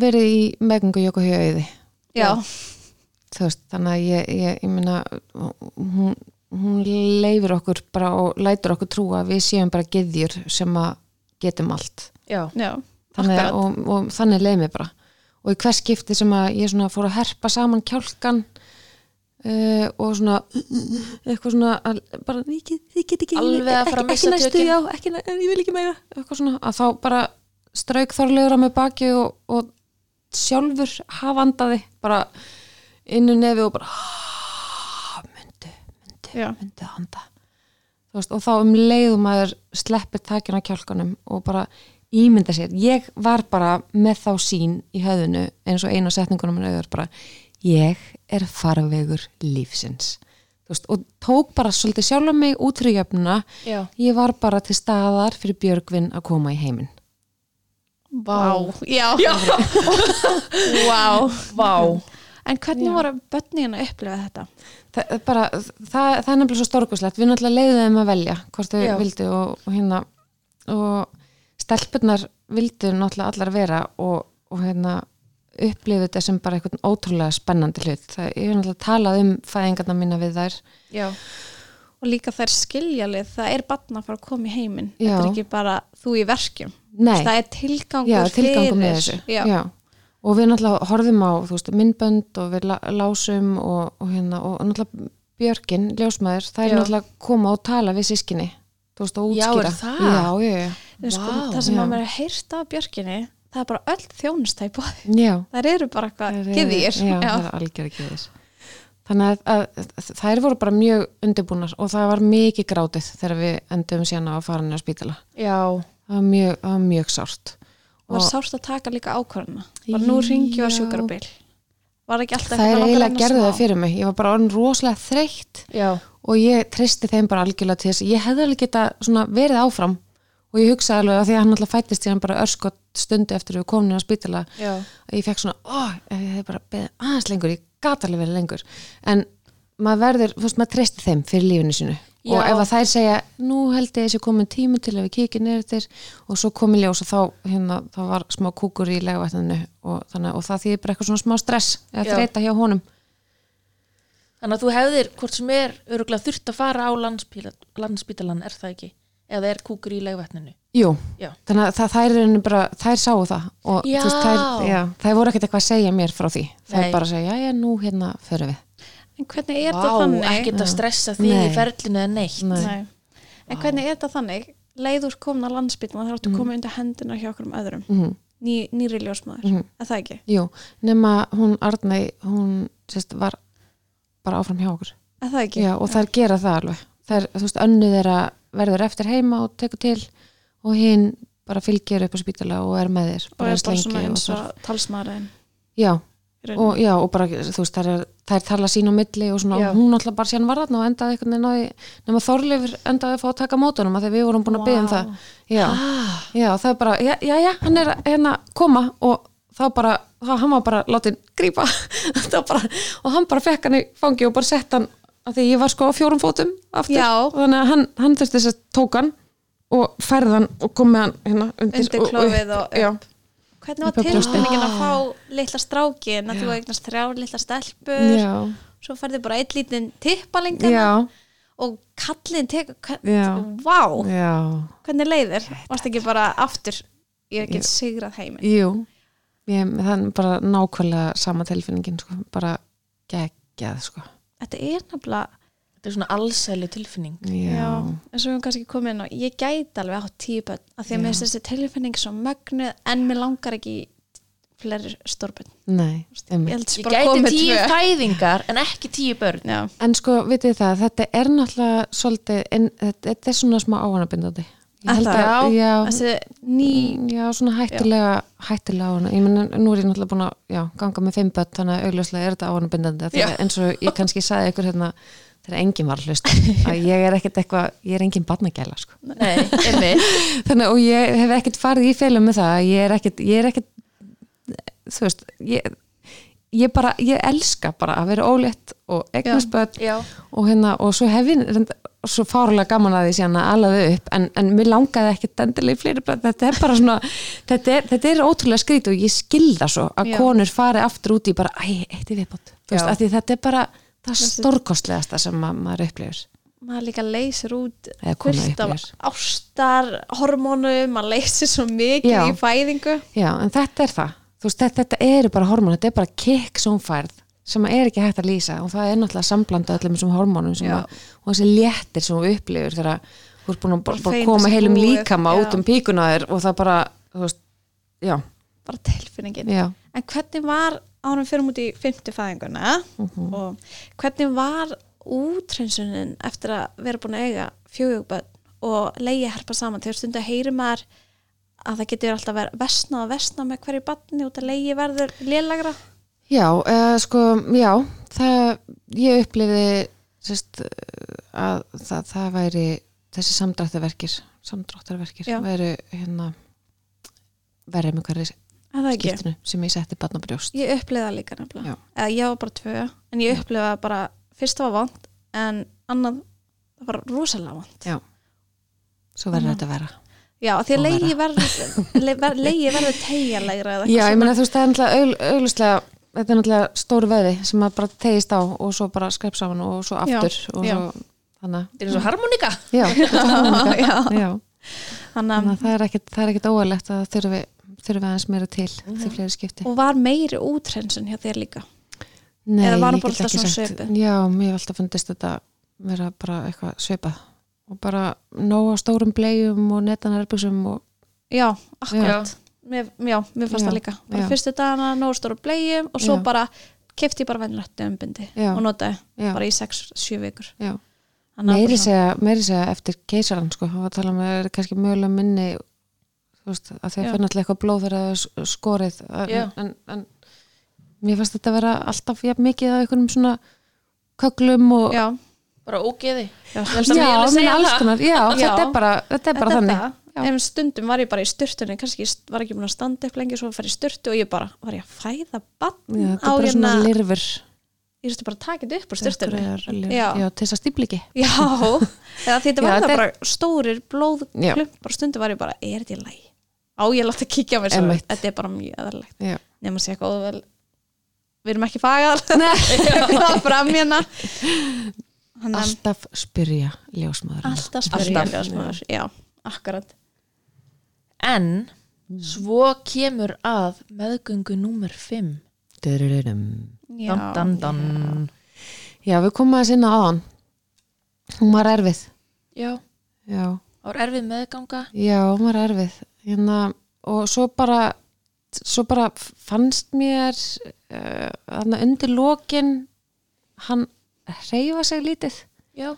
verið í meðgöngu veist, þannig að ég, ég, ég meina hún, hún leifir okkur bara og lætur okkur trúa að við séum bara geðjur sem að getum allt. Já, já, þannig, og, og þannig leið mér bara. Og í hvers skipti sem að ég svona fór að herpa saman kjálkan uh, og svona eitthvað svona að, bara, ég get, ég get ekki Alveg að fara að ekki, missa tökin. já, ekki, ég vil ekki meira að þá bara strauk þorlegur á mig baki og, og sjálfur hafandaði bara innu nefi og bara "Ah, myndu, myndu, Já. myndu að handa veist, og þá um leiðum maður sleppir takin á kjálkanum og bara ímynda sér, ég var bara með þá sín í höfðinu eins og eina setningunum minn auðvitað bara ég er farvegur lífsins. Veist, og tók bara svolítið sjálf mig út fyrir jöfnuna. Ég var bara til staðar fyrir Björgvin að koma í heiminn Vá, já, Vá. Vá, En hvernig Já. voru börnin að upplifa þetta? það, er bara, það, það er nefnilega svo stórkoslegt við náttúrulega leiðum þeim að velja hvort þau Já. vildu og, og hérna og stelpurnar vildu náttúrulega allar vera og, og hérna upplifu þetta sem bara eitthvað ótrúlega spennandi hlut. Það, ég hef náttúrulega talað um fæðingarna mína við þær. Já, Og líka þær skiljalið, það er barn að fara að koma í heiminn. Þetta er ekki bara þú í verkjum. Nei, Það er tilgangur já, tilgangum með fyrir. þessu Já. Já. og við náttúrulega horfum á veist, myndbönd og við lásum og, og hérna og náttúrulega Björkin, ljósmaður, það er náttúrulega koma og tala við sískinni þú veist, og Já, útskýra það? Sko, það sem að mér er heyrt af Björkinni, það er bara öll já. Þær eru bara eitthvað. Já, það er algjör gyðir Þannig að, að þær voru bara mjög undirbúnar og það var mikið grátið þegar við endum síðan á að niður á spítala. Já, það var mjög, það var mjög sárt. Og var sárt að taka líka ákvörðuna. Bara nú ringjum við að Já. sjúkarabíl. Var ekki alltaf það er eiginlega að það fyrir mig. Ég var bara orðin rosalega þreytt já, og ég tristi þeim bara algjörlega til þess. Ég hefði alveg geta verið áfram og ég hugsa alveg að því að hann alltaf fættist síðan bara örskott stundu eftir við komin á spítala að ég fekk svona, ó, ég hef bara beðið aðeins lengur, ég gat alveg verið lengur en maður verður, þú veist, maður treystir þeim fyrir lífinu sínu og Já. ef að þær segja, nú held ég þessi komin tími til að við kíkja neyrir þér og svo komi ljós og þá, hérna, þá var smá kúkur í legavætninu og, og það þýðir bara eitthvað svona smá stress eða þreita hjá honum Þannig að þú hefðir, hvort sem er öruglega þurft að fara á landspíla, landspítalan, er það ekki? Eða er kúkur í legvætninu? Jú, Já. þannig að það, þær, bara, þær sáu það og Já. þú veist, þær, já, þær voru ekkert eitthvað að segja mér frá því þær Nei. bara að segja, já, já, nú hérna förum við En hvernig er Vá, þetta þannig? ekkert að stressa því í Nei. ferlinu eða neitt. Nei. Nei. En hvernig er þetta þannig? Leiður komin að landsbytna þá áttu mm. komið undir hendina hjá okkur um öðrum mm Ný, nýri ljósmaður, Mhm. er það ekki? Jú, nema hún Arnei, hún sérst, var bara áfram hjá okkur Er það ekki? Já, og þær gera það alveg þær, þú veist, önnu þeirra verður eftir heima og tekur til og hinn bara fylgir upp á spítala og er með þér og er bara svona og eins þarf- og talsmaðurinn. Já, og, já, og bara, þú veist, þær, er- tala sín á milli og svona, og hún alltaf bara síðan var þarna og endaði því, nema Þorleifur endaði að fá að taka mótunum að þegar við vorum búin að byggja um það. Já, Ah, já, það er bara, já, já, já, hann er hérna koma og þá bara, þá hann var bara látin grípa. Það bara, og hann bara fekk hann í fangi og bara sett hann að því ég var sko á fjórum fótum aftur. Já. þannig að hann, hann þurfti þess að tók hann og færði hann og kom með hann hérna undir, Undir og- og upp. já, Hvernig var Upp á brjóstið. tilfinningin að fá litla strákin að þú eignast þrjár litla stelpur já, svo færði bara eitt lítinn tippalingan já, og kallin tekur Já. Vá, já, hvernig leiðir? Varst ekki bara aftur? Ég get sigrað heiminn. Jú. Ég, það er bara nákvæmlega sama tilfinningin sko, bara geggjað sko Þetta er nefnilega þetta er svona allsæli tilfinning. já, eins og við höfum kannski komið inn á ég gæti alveg átt tíu bönn af því að mér finnst þessi tilfinning svo mögnuð en mér langar ekki fleiri stórbönn nei ég Ég bara gæti tíu fæðingar en ekki tíu börn. Já, En sko, vitið það, þetta er náttúrulega svolítið, en, þetta, þetta er svona smá áhannabindandi. Að, já, þessi ný já, svona hættulega, hættulega áhanna. Ég menn, nú er ég náttúrulega búin að, já, ganga með fimm börn, þannig að augljóslega er þetta áhannabindandi. Já. Eins og ég kannski sagði ykkur hérna, þegar enginn var að hlusta, að ég er ekkert eitthvað, ég er enginn barnagæla, sko. Nei. Þannig, og ég hef ekkert farið í feilum með það, ég er ekkert, ég er ekkert, þú veist, ég, ég bara, ég elska bara að vera ólétt og eignast börn Já. og hérna og svo hef ég svo fárlega gaman að því síðan að alaði upp en, en mér langaði ekkert endilega í fleiri þetta er bara svona, þetta er, þetta er ótrúlega skrít og ég skilda svo að Já. konur fari aftur út í bara, æ, eitt í viðbót. Þetta er bara það stórkostlegasta sem ma maður upplifir. Maður líka leysir út fullt af upplifir. ástar hormónum, maður leysir svo mikið Já. í fæðingu. Já, en þetta er það, veist, þetta, þetta eru bara hormón, þetta er bara kikk sem hún færð sem er ekki hægt að lýsa. Og það er náttúrulega samblanda öllum þessum hormónum að, og þessi léttir sem þú upplifir þegar þú ert búin að bara, bara koma heilum líkama út um píkuna þér og það bara, veist, bara tilfinningin. Já. En hvernig var ánum fyrir út í fymtu fæðinguna Mhm. og hvernig var útrensunin eftir að vera búin að eiga fjögubönn og leiði herpa saman? Þegar stundu að heyri maður að það getur alltaf verið vesna og vesna með hverju barni út að leiði verður lélagra Já, uh, sko, já, það, ég upplifði sérst, að það, það væri þessi samdráttarverkir, samdráttarverkir væri hérna verið með hverju að það ekki? skiptinu sem ég setti barn á brjóst. ég upplifði það líka nefnilega. Eða ég var bara tvö en ég upplifði það bara fyrst það var vant en annað það var rosalega vant. Já, svo verður þetta að vera. já því að Og leiði verður eða Já, ég meina þú veist, það er náttúrulega augl- augljóslega, þetta er náttúrulega stóru veði sem að bara tegist á og svo bara skreps á hann og svo Já, aftur og já. svo, þannig Þetta er og harmonika. já, harmonika. Já. já. þannig að að það er er ekkit óalegt að þurfi, þurfi aðeins meira til því fleiri skipti. og var meiri útrensun hjá þér líka Nei, ég get ekki sagt-? Já, mér hef alltaf fundist þetta vera bara eitthvað svipað og bara nóg á stórum bleium og netanarbusum og já, akkurat mér, já, mér fannst það líka. Bara já. fyrstu dagana nógu stóru bleiðum og svo Já. bara kefti ég bara venjulegt umbindi og notaði bara í 6-7 vikur. Meiri segja, meiri segja eftir keisaran sko, það var að tala með er kannski mögulega minni veist, að Já. fyrir náttúrulega eitthvað blóð þegar það er s- skorið. En, en, en mér fannst þetta að vera alltaf mikið að einhvernum svona köglum og já, bara ógeði Já. Ég já, ég segja já, þetta er bara, þetta er bara Þetta þannig. Já. en stundum var ég bara í styrtunni kannski var ekki búin að standa upp lengi svo að fara í styrtu og ég bara, var ég að fæða bann þetta á hérna ég veist bara að taka þetta upp úr styrtunni já. Til þess að stípla ekki. Já, þetta var þetta það bara stórir blóðklump bara stundum var ég bara, er þetta í læg á ég látt að kíkja á mér? Svo, þetta er bara mjög eðalegt já. nema að sé eitthvað óvel við erum ekki fagað það fram hérna Þannig að alltaf spyrja ljósmaður alltaf spyrja Alltaf. ljósmaður já, akkurat. En svo kemur að meðgöngu númer 5 já, dan, dan, dan. já, við komum aðeins inn á aðan hún var erfið. Já, já, var erfið meðganga. Já, hún var erfið. Hérna, og svo bara svo bara fannst mér uh, undir lokin hann reyfa sig lítið. Já,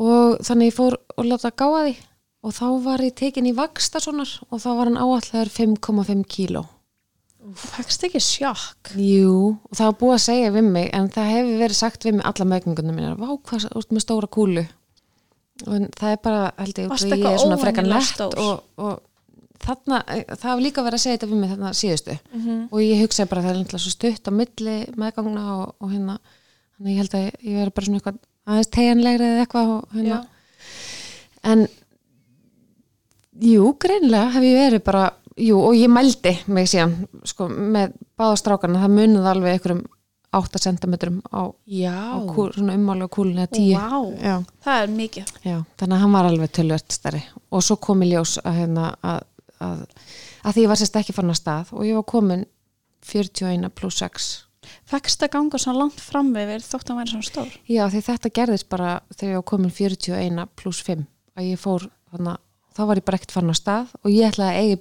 og þannig ég fór og láta gáða því. Og þá var ég tekin í vaksta svonar og þá var hann áallar 5,5 kíló. Fækst ekki sjokk? Jú, og það var búið að segja við mig en það hefur verið sagt við mig alla meðgöngunum mínar. Vá, hvað ert með stóra kúlu. Og það er bara, held ég, út ég er svona frekar óvenjulega lett og, og þarna, það var líka verið að segja þetta við mig þarna síðustu. Mhm. og ég hugsaði bara það er náttúrulega svo stutt á milli meðgangna og, og hérna þannig ég held að ég verið bara svona eitthvað aðeins tegjanlegri eða eitthvað hérna. En jú, greinlega hef ég verið bara jú, og ég mældi mig síðan sko, með báða strákarna, það munið alveg einhverjum 8 cm á, á kúl, svona ummáli á kúlinu eða 10 Vá. já, það er mikið. Já, þannig að hann var alveg tölvört stærri. Og svo kom í ljós að, hérna, að, að, að því ég var sérst ekki fann að stað og ég var komin 41 pluss 6 fækst að ganga svo langt fram yfir þótt að væri svona stór? Já, því þetta gerðist bara þegar ég var komin 41 pluss 5 að ég fór, þannig þá var ég bara ekkert fann á stað og ég ætlaði að eigi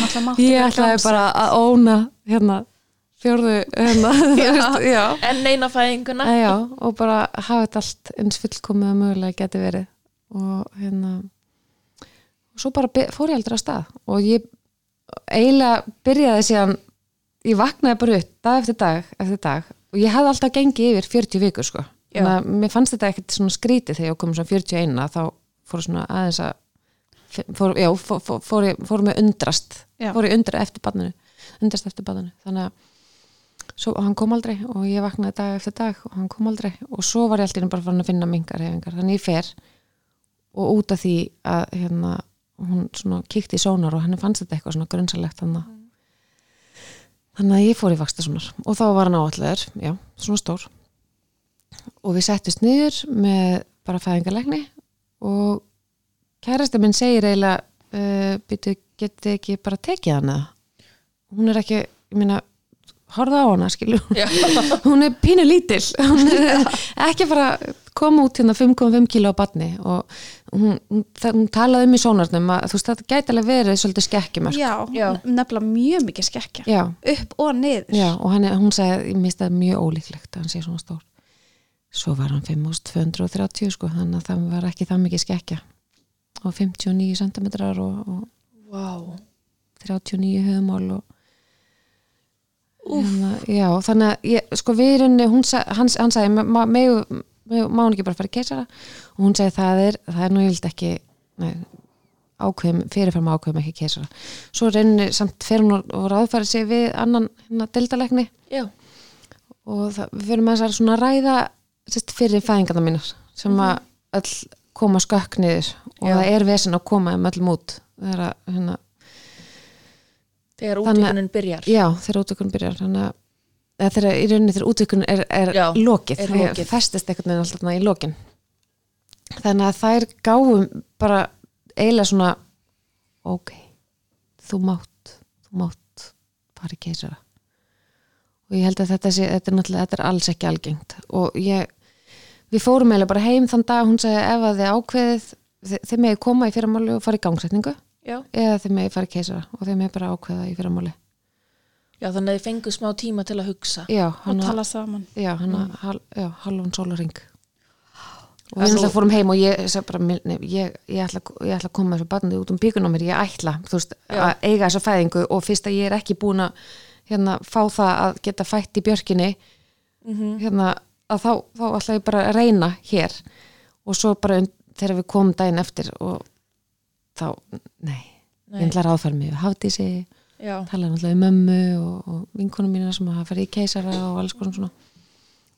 náttúrulega mátti ég ætlaði bara að óna hérna, fjórðu hérna, já. já. en eina fæðinguna. Já, og bara hafa þetta allt eins fullkomið að mögulega geti verið. Og hérna og svo bara fór ég aldrei á stað. Og ég eiginlega byrjaði síðan ég vaknaði bara upp dag eftir dag eftir dag og ég hafði alltaf gengið yfir 40 vikur sko. Þannig að mér fannst þetta ekkert svona skrítið þegar ég kom svona 41 að þá fór svona aðeins að fór, já, fór, fór, fór, ég, með undrast. Já. fór ég undra eftir barninu undrast eftir barninu. Þannig að svo, hann kom aldrei og ég vaknaði dag eftir dag og hann kom aldrei og svo var ég alltaf bara farin að finna mingar hefingar þannig ég fer og út af því að hérna, hún svona kíkti í sónar og henni fannst þetta eitthvað svona grunnsalegt þannig þannig að ég fór í vaksta sonar og þá var hann áallegur, já, svona stór. Og við settist niður með bara fæðingarlegni og kærasta minn segir eiginlega uh, byrju, getið ekki bara tekið hana? Hún er ekki, ég meina horfa á hana, skilju hún er pínu lítil hún er ekki bara að koma út hérna 5,5 kíló á batni og hún, hún, það, hún talaði um í sónarnum að þú veist þetta gæti alveg verið svolítið skekkjumörk. Já, Já. nefnilega mjög mikið skekkja. Já, upp og niður. Já, og hann, er- hún sagði ég misti það mjög ólíklegt að hann sé svona stór. Svo var hann 5230 sko, þannig að það var ekki það mikið skekkja. Og 59 cm og, og wow. 39 höfumál og hérna, já, þannig að ég, sko við erum, hún, sa- hann, hann sagði ma- ma- megu, megu, má hún ekki bara fara í keisara. Og hún sagði það er, það er nú vilt ekki nei, ákveðum, fyrirfram ákveðum ekki keisara. Svo reynir samt fer hún og, ráðfæri sig við annan hérna deltalegni já, og það, við fyrir með þessar svona ræða sérst, fyrir fæðingarna mínar sem að öll koma skökk niður. Og Já. það er vesen að koma um öllum út þegar að, hérna, þegar útíkunin byrjar. Já, þegar útökun byrjar. Þannig að þegar í rauninni þegar útökun er, er Já, lokið, er þegar lokið. festist einhvern veginn alltaf í lokin þannig að þær gáum bara eiginlega svona ok, þú mátt þú mátt fara í keisara og ég held að þetta sé þetta er náttúrulega, þetta er alls ekki algengt og ég, við fórum eiginlega bara heim þann dag, hún segi ef að þið ákveðið þið megið koma í fyrramáli og fara í gangsetningu já. eða þið megið fara í keisara og þið megið bara ákveða í fyrramáli já, þannig að þið fengu smá tíma til að hugsa. Já, og tala saman. Já, hann Mm. hal, já, halvun sólaring og við náttúrulega fórum heim og ég sagði bara, nei, ég, ég, ætla, ég ætla að koma þessu barnið út um á mér, ég ætla veist, að eiga þessa fæðingu og fyrst að ég er ekki búin að hérna, fá það að geta fætt í björkinni Mhm. hérna, að þá, þá ætla ég bara að reyna hér. Og svo bara þegar við komum daginn eftir og þá, nei, Nei. ég ætla að ráðfæra mig við Hafdísi, Já, tala náttúrulega um mömmu og, og vinkonum mína sem hafa farið í keisara og alls konar svona.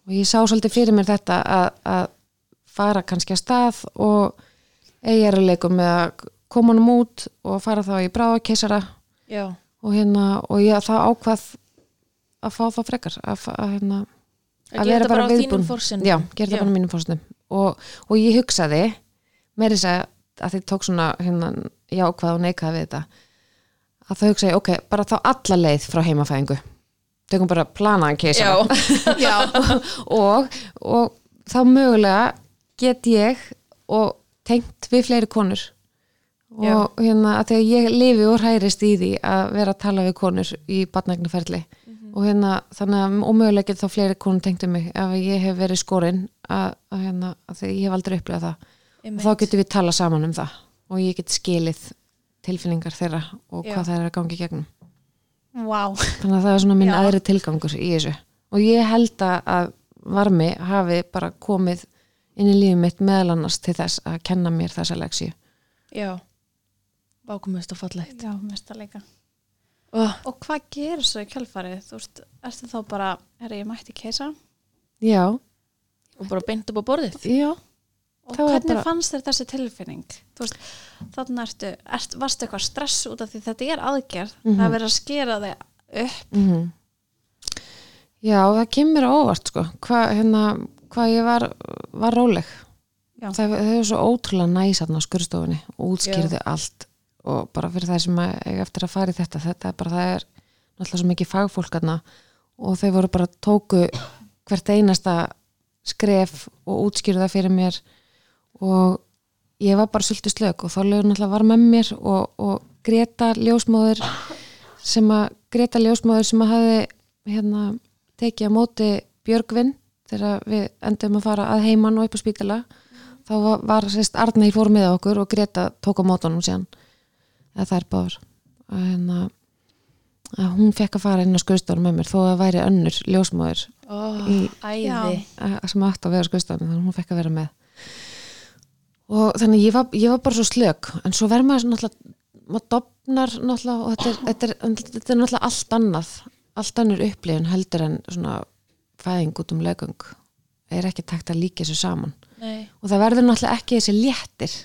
Og ég sá svolítið fyrir mér þetta að, að fara kannski að stað og eigaruleikum með að koma honum út og fara þá í bráða keisara. Já, og hérna og ég þá ákvað að fá það frekar að, að hérna að þetta bara forsendum. Já, gera það bara mínum fórsendum og, og ég hugsaði með þess að þið tók svona hérna, jákvað og neikað við þetta að það hugsaði, ok, bara þá alla leið frá heimafæðingu. Tökum bara planaðan Já, og, og þá mögulega get ég og tengt við fleiri konur. Já. og hérna að þegar ég lifi og hærist í því að vera að tala við konur í batnægnaferli og hérna þannig að ómögulega get þá fleiri konur tengt um mig ef ég hef verið skorinn að, að hérna að þegar ég hef aldrei upplegað það. Og þá getum við tala saman um það. Og ég get skilið tilfinningar þeirra og hvað það er að gangi gegnum. Vá. Þannig að það er svona minn Já. aðri tilgangur í þessu. Og ég held að- að varmi hafi bara komið inn í lífið mitt meðal annars til þess að kenna mér þessa leksíu já. Vákumust og fallegt. Já, mest að leika oh, Og hvað gerir svo í kjálfarið? Þú veist, ertu þá bara, herri, ég mætti keisa já, Og bara beint upp á borðið? Já og Það hvernig bara- fannst þér þessi tilfinning? Veist, þannig ertu, ert, varstu eitthvað stress út af því þetta er aðgerð það er verið að skera þig upp. Mm já, það kemur óvart sko. Hvað hérna, hvað ég var var róleg. Já. það, er svo ótrúlega næs þarna á skurstofunni og útskýrði allt. Og bara fyrir það sem eiga eftir að fara í þetta þetta er bara, það er náttúrulega svo mikið fagfólk þarna. Og þau voru bara tóku hvert einasta skref og útskýrðu það fyrir mér og ég var bara sultu slök og lögur náttúrulega var með mér og, og Greta ljósmóður sem að Greta ljósmóður sem að hafi hérna tekið á móti Björgvin þegar við endum að fara að heiman og upp á spítala. Þá var, var sérst Arna í fór með okkur og Greta tók á mótunum síðan. Eða þær báður að, hérna, að hún fekk að fara inn á skurðstofun með mér þó að það væri önnur ljósmóður oh, Í- að- sem átt að vera skurðstofun þannig að hún fekk að vera með og þannig ég var, ég var bara svo slök. En svo verður maður náttúrulega maður dopnar náttúrulega og þetta er, þetta, er, þetta er náttúrulega allt annað allt annur upplifun heldur en svona fæðing út um lögung er ekki takt að líka þessu saman. Nei, og það verður náttúrulega ekki þessi léttir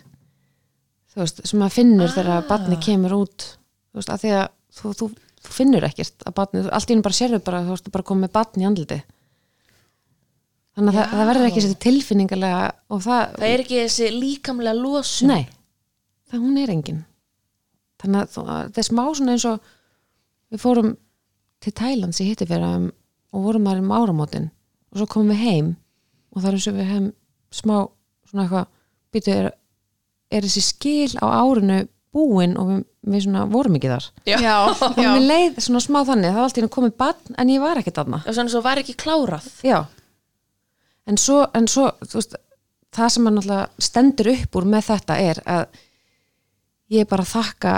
þú veist, sem maður finnur þegar að barni kemur út. Þú veist, að því að þú, þú, þú finnur ekkert að barni, allt í hennu bara sérðu bara, þú veist, bara komið barni í andliti þannig að það, það verður ekki þessi tilfinningalega og það, það er ekki þessi líkamlega losun. Nei það hún er engin. Þannig að það er smá svona eins og við fórum til Tælands í hitti fyrir um, og vorum maður um áramótin og svo komum við heim og það er eins og við hefum smá svona eitthvað býtu er, er þessi skil á árinu búin og við, við svona vorum ekki þar? Já. já, og við leið svona smá þannig það var alltaf komið barn en ég var ekki þarna. Og svona svo var ekki klárað. Já en svo, en svo veist, það sem að náttúrulega stendur upp úr með þetta er að ég bara þakka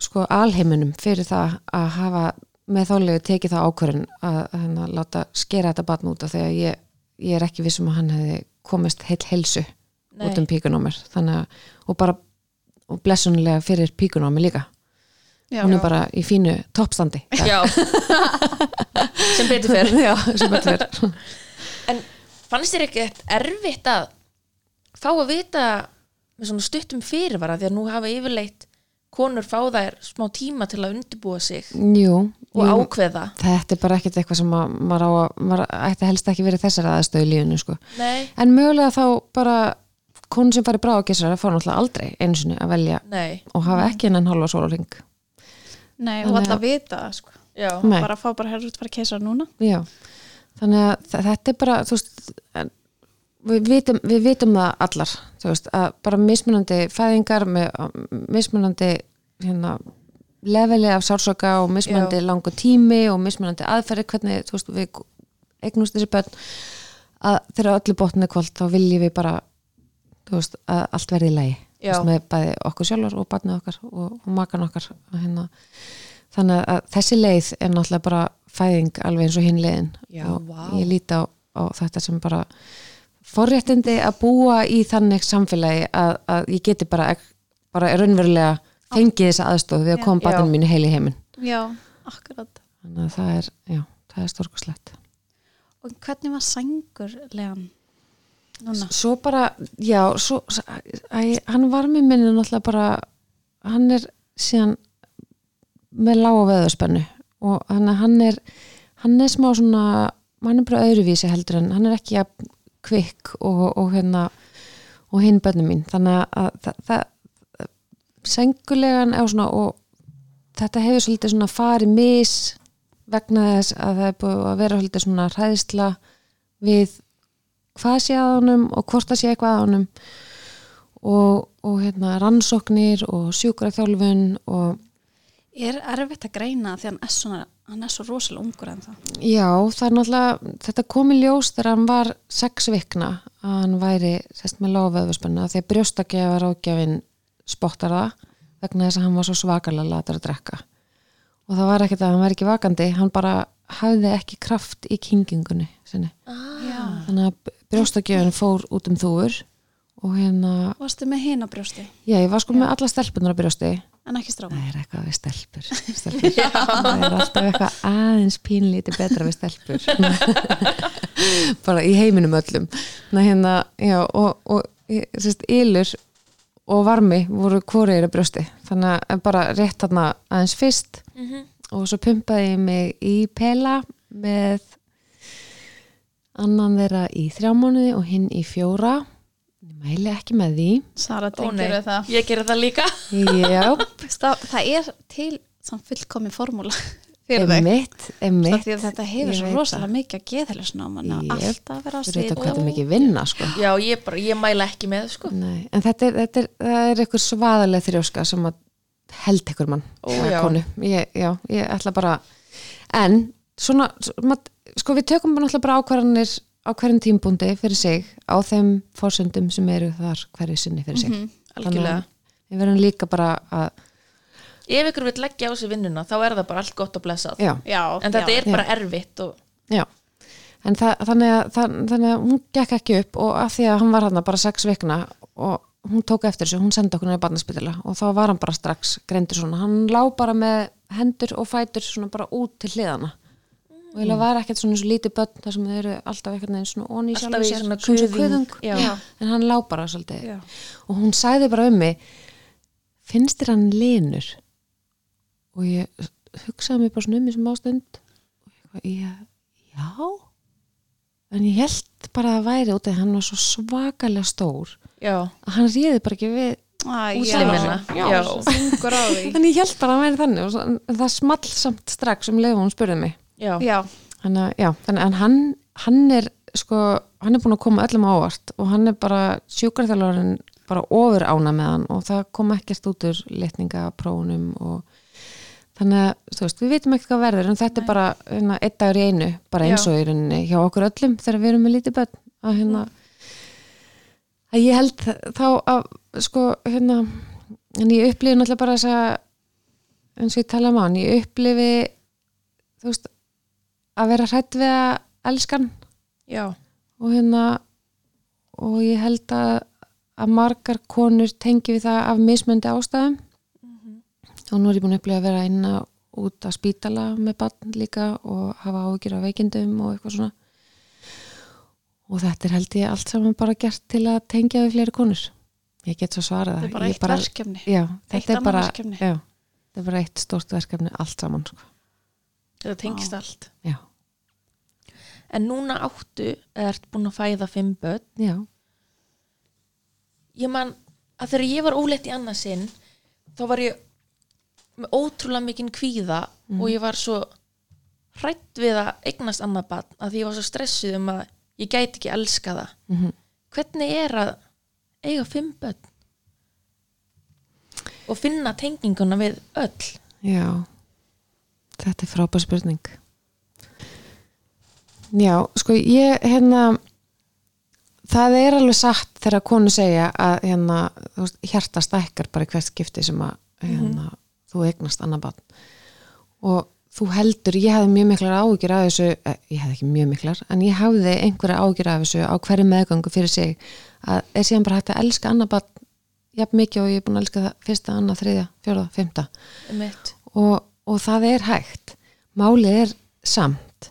sko alheiminum fyrir það að hafa með þálegu tekið það ákvörðin að, að hérna, láta skera þetta barn út af því að ég, ég er ekki vissum að hann hefði komist heil heilsu Nei. út um píkunómir þannig að, og bara og blessunlega fyrir píkunómi líka. Já, hún er bara í fínu toppstandi. Já. Sem betur já, sem betur fer. En fannst þér ekki erfitt að fá að vita með svona stuttum fyrirvara því að nú hafa yfirleitt konur fá þær smá tíma til að undirbúa sig Jú, og jú, ákveða? Þetta er bara ekkert eitthvað sem að, maður, á, að- maður ætti helst ekki verið þessar aðstöðu í lífinu sko. Nei, en mögulega þá bara konur sem farið bráðagisar fá náttúrulega aldrei einu sinni að velja nei, og hafa ekki hennan halva sólarring nei, og að- alltaf vita það, sko. já. Bara fá bara herrut fara keisa núna. Já, þannig að þetta er bara veist við vitum, við vitum það allar veist, að bara mismunandi fæðingar með mismunandi hérna, leveli af sársöka og mismunandi Já. langu tími og mismunandi aðferði hvernig veist, við eignumst þessi börn að þegar öllu botni kvöld þá viljum við bara að allt verði í veist, með bæði okkur sjálfur og barnið okkar og, og makan okkar og hérna, þannig að þessi leið er náttúrulega bara fæðing alveg eins og hinn leiðin Já, og vá. ég líti á og þetta sem bara forréttindi að búa í þannig samfélagi að, að ég geti bara, bara raunverulega fengið þessa aðstof við að koma Já. batnum mínu heil í heiminn já, akkurat þannig að það er, já, það er stórkoslegt og hvernig var sængur legan núna? svo bara, já svo, æ, hann var með minni náttúrulega bara, hann er síðan með lága veðurspennu og hann, er hann er smá svona, hann er bara öðruvísi heldur en hann er ekki jafn kvikk og, og hérna og hinn bönnum mín, þannig að það, það sengulegan svona og þetta hefur svolítið svona farið mis vegna þess að það er búið að vera svolítið svona hræðisla við hvað sé að honum og hvort það sé eitthvað að honum. Og, og hérna rannsóknir og sjúkraþjálfun og Er erfitt að greina því hann er, svona, hann er svo rosalega ungur en það? já, það er náttúrulega þetta kom í ljós þegar hann var sex vikna að hann væri sest með lágveðurspenna því að brjóstakjafa ráðgjafin spottar það vegna þess að hann var svo svakalega latur að drekka og það var ekkert að hann var ekki vakandi hann bara hafði ekki kraft í kingingunni sinni. Já. þannig að brjóstakjafin fór út um þúur og hérna, Varstu með hinn á brjósti já ég var sko með alla stelpunar á brjósti en ekki stráma? Það er eitthvað við stelpur, stelpur. Það er alltaf eitthvað aðeins pínlítið betra við stelpur. Bara í heiminum öllum. Ná, hérna, já, og, og sérst, ylur og varmi voru hvoreir að brjósti. Þannig að bara rétt þarna aðeins fyrst. Og svo pumpaði ég mig í pela með annan þeirra í þrjá mánuði og hinn í fjóra. Ég mæli ekki með því. Sara Ó, ég gerir það líka. Já, það, það er til samt fullkomi formúla fyrir þau emitt, emitt að þetta hefur svo rosalega mikið að geðhelisnáman og Jep. alltaf að vera á svið hvað þetta er mikið vinna sko. Já, ég, bara, ég mæla ekki með sko. Nei, en þetta er, þetta er, það er eitthvað svaðaleg þrjóska sem að held ykkur mann. Ég, já, ég ætla bara en svona, svona sko við tökum bara náttúrulega bara ákvarðanir á hverjum tímbúndi fyrir sig á þeim fórsöndum sem eru þar hverju sinni fyrir sig Mhm. Algjörlega við verðum líka bara að Ef ykkur vil leggja á sig vinnuna þá er það bara allt gott og blessað. Já, En þetta já. er bara erfitt og já. En það, þannig, að, það, þannig að hún gekk ekki upp og að því að hann var hann bara sex vikna og hún tók eftir þessu, hún sendi okkur nefnir barnaspitila og þá var hann bara strax greindur svona, hann lá bara með hendur og fætur svona bara út til hliðana og það var ekkert svona svo lítið börn þar sem þau eru alltaf eitthvað neginn svona onni í Alltaf sjálfu í sér, svona. Já. en hann lá bara svolítið. Já. og hún sagði bara um mig finnst þér hann linur og ég hugsaði mig bara svona um í sem ástund og ég, já? En ég held bara að væri út af hann var svo svakalega stór Já, að hann réði bara ekki við Útlimina. en ég held bara að hann væri þannig og svo, en það small samt strax um leið og hún spurði mig. Já, Já, þannig að, já, þannig að hann, hann er sko, hann er búin að koma öllum á óvart og hann er bara sjúkarþjálfarinn bara ofur ána með hann og það kom ekkert út úr litningaprófunum og þannig að, þú veist, við vitum ekki hvað verður en þetta er bara hérna, einn dagur í einu bara eins og í rauninni hjá okkur öllum þegar við erum með lítið börn að hérna að ég held þá að sko, hérna en ég upplifi náttúrulega bara þess að eins og ég tala um hann, ég upplifi þú veist að vera hrætt við að elskan já, og hérna og ég held að, að margar konur tengi við það af mismöndi ástæðum og nú er ég búin að upplifa að vera inn að út að spítala með barn líka og hafa áhyggjur af veikindum og eitthvað svona. Og þetta er held ég allt saman bara gert til að tengja við fleiri konur. Ég get svo svarað þetta er bara Ég eitt verkefni. Já, Eitt þetta er bara verkefni. já, þetta er bara eitt stórt verkefni allt saman sko. þetta tengist allt. Já, En núna áttu, ert búin að fæða fimm börn. Já, Ég man að þegar ég var óleitt í annað sinn þá var ég með ótrúlega mikinn kvíða og ég var svo hrætt við að eignast annað barn að því ég var svo stressuð um að ég gæti ekki elska það. Mhm. hvernig er að eiga fimm börn? Og finna tenginguna við öll? Já, þetta er frábær spurning. Já, sko ég hérna það er alveg satt þegar konu segja að hérna, veist, hjarta stækkar bara hvert skipti sem að hérna, þú eignast annar barn. Og þú heldur, ég hafði mjög miklar ágjur af þessu, eh, ég hafði ekki mjög miklar en ég hafði einhverja ágjur af þessu á hverju meðgangu fyrir sig að er síðan bara hægt að elska annað barn jafn mikið og ég er búin að elska það fyrsta, annað, þriðja, fjórða, fymta og, og það er hægt. Málið er samt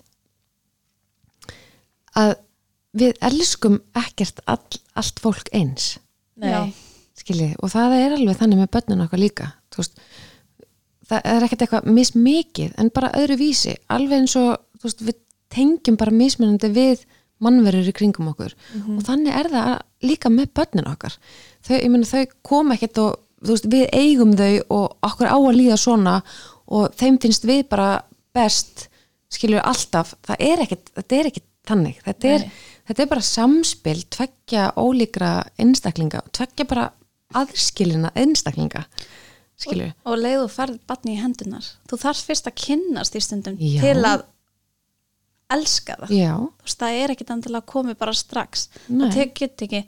að við elskum ekkert all, allt fólk eins. Skiljið, og það er alveg þannig með börnun okkar líka. Þú veist, það er ekkert eitthvað mismikið en bara öðru vísi alveg eins og veist, við tengjum bara mismunandi við mannverður í kringum okkur. Og þannig er það líka með börnin okkar. Þau, ég meina, þau kom ekkert og veist, við eigum þau og okkur á að líða svona og þeim finnst við bara best skilur alltaf, það er ekkert þetta er ekkert þannig, þetta er, þetta er bara samspil, tveggja ólíkra einstaklinga, tveggja bara aðskilina einstaklinga skilur, og leið þú ferð batni í hendunar þú þarf fyrst að kynnast í stundum Já. til að elska það. Já, Þú veist, það er ekkit endilega komið bara strax. Nei. það tekur ekki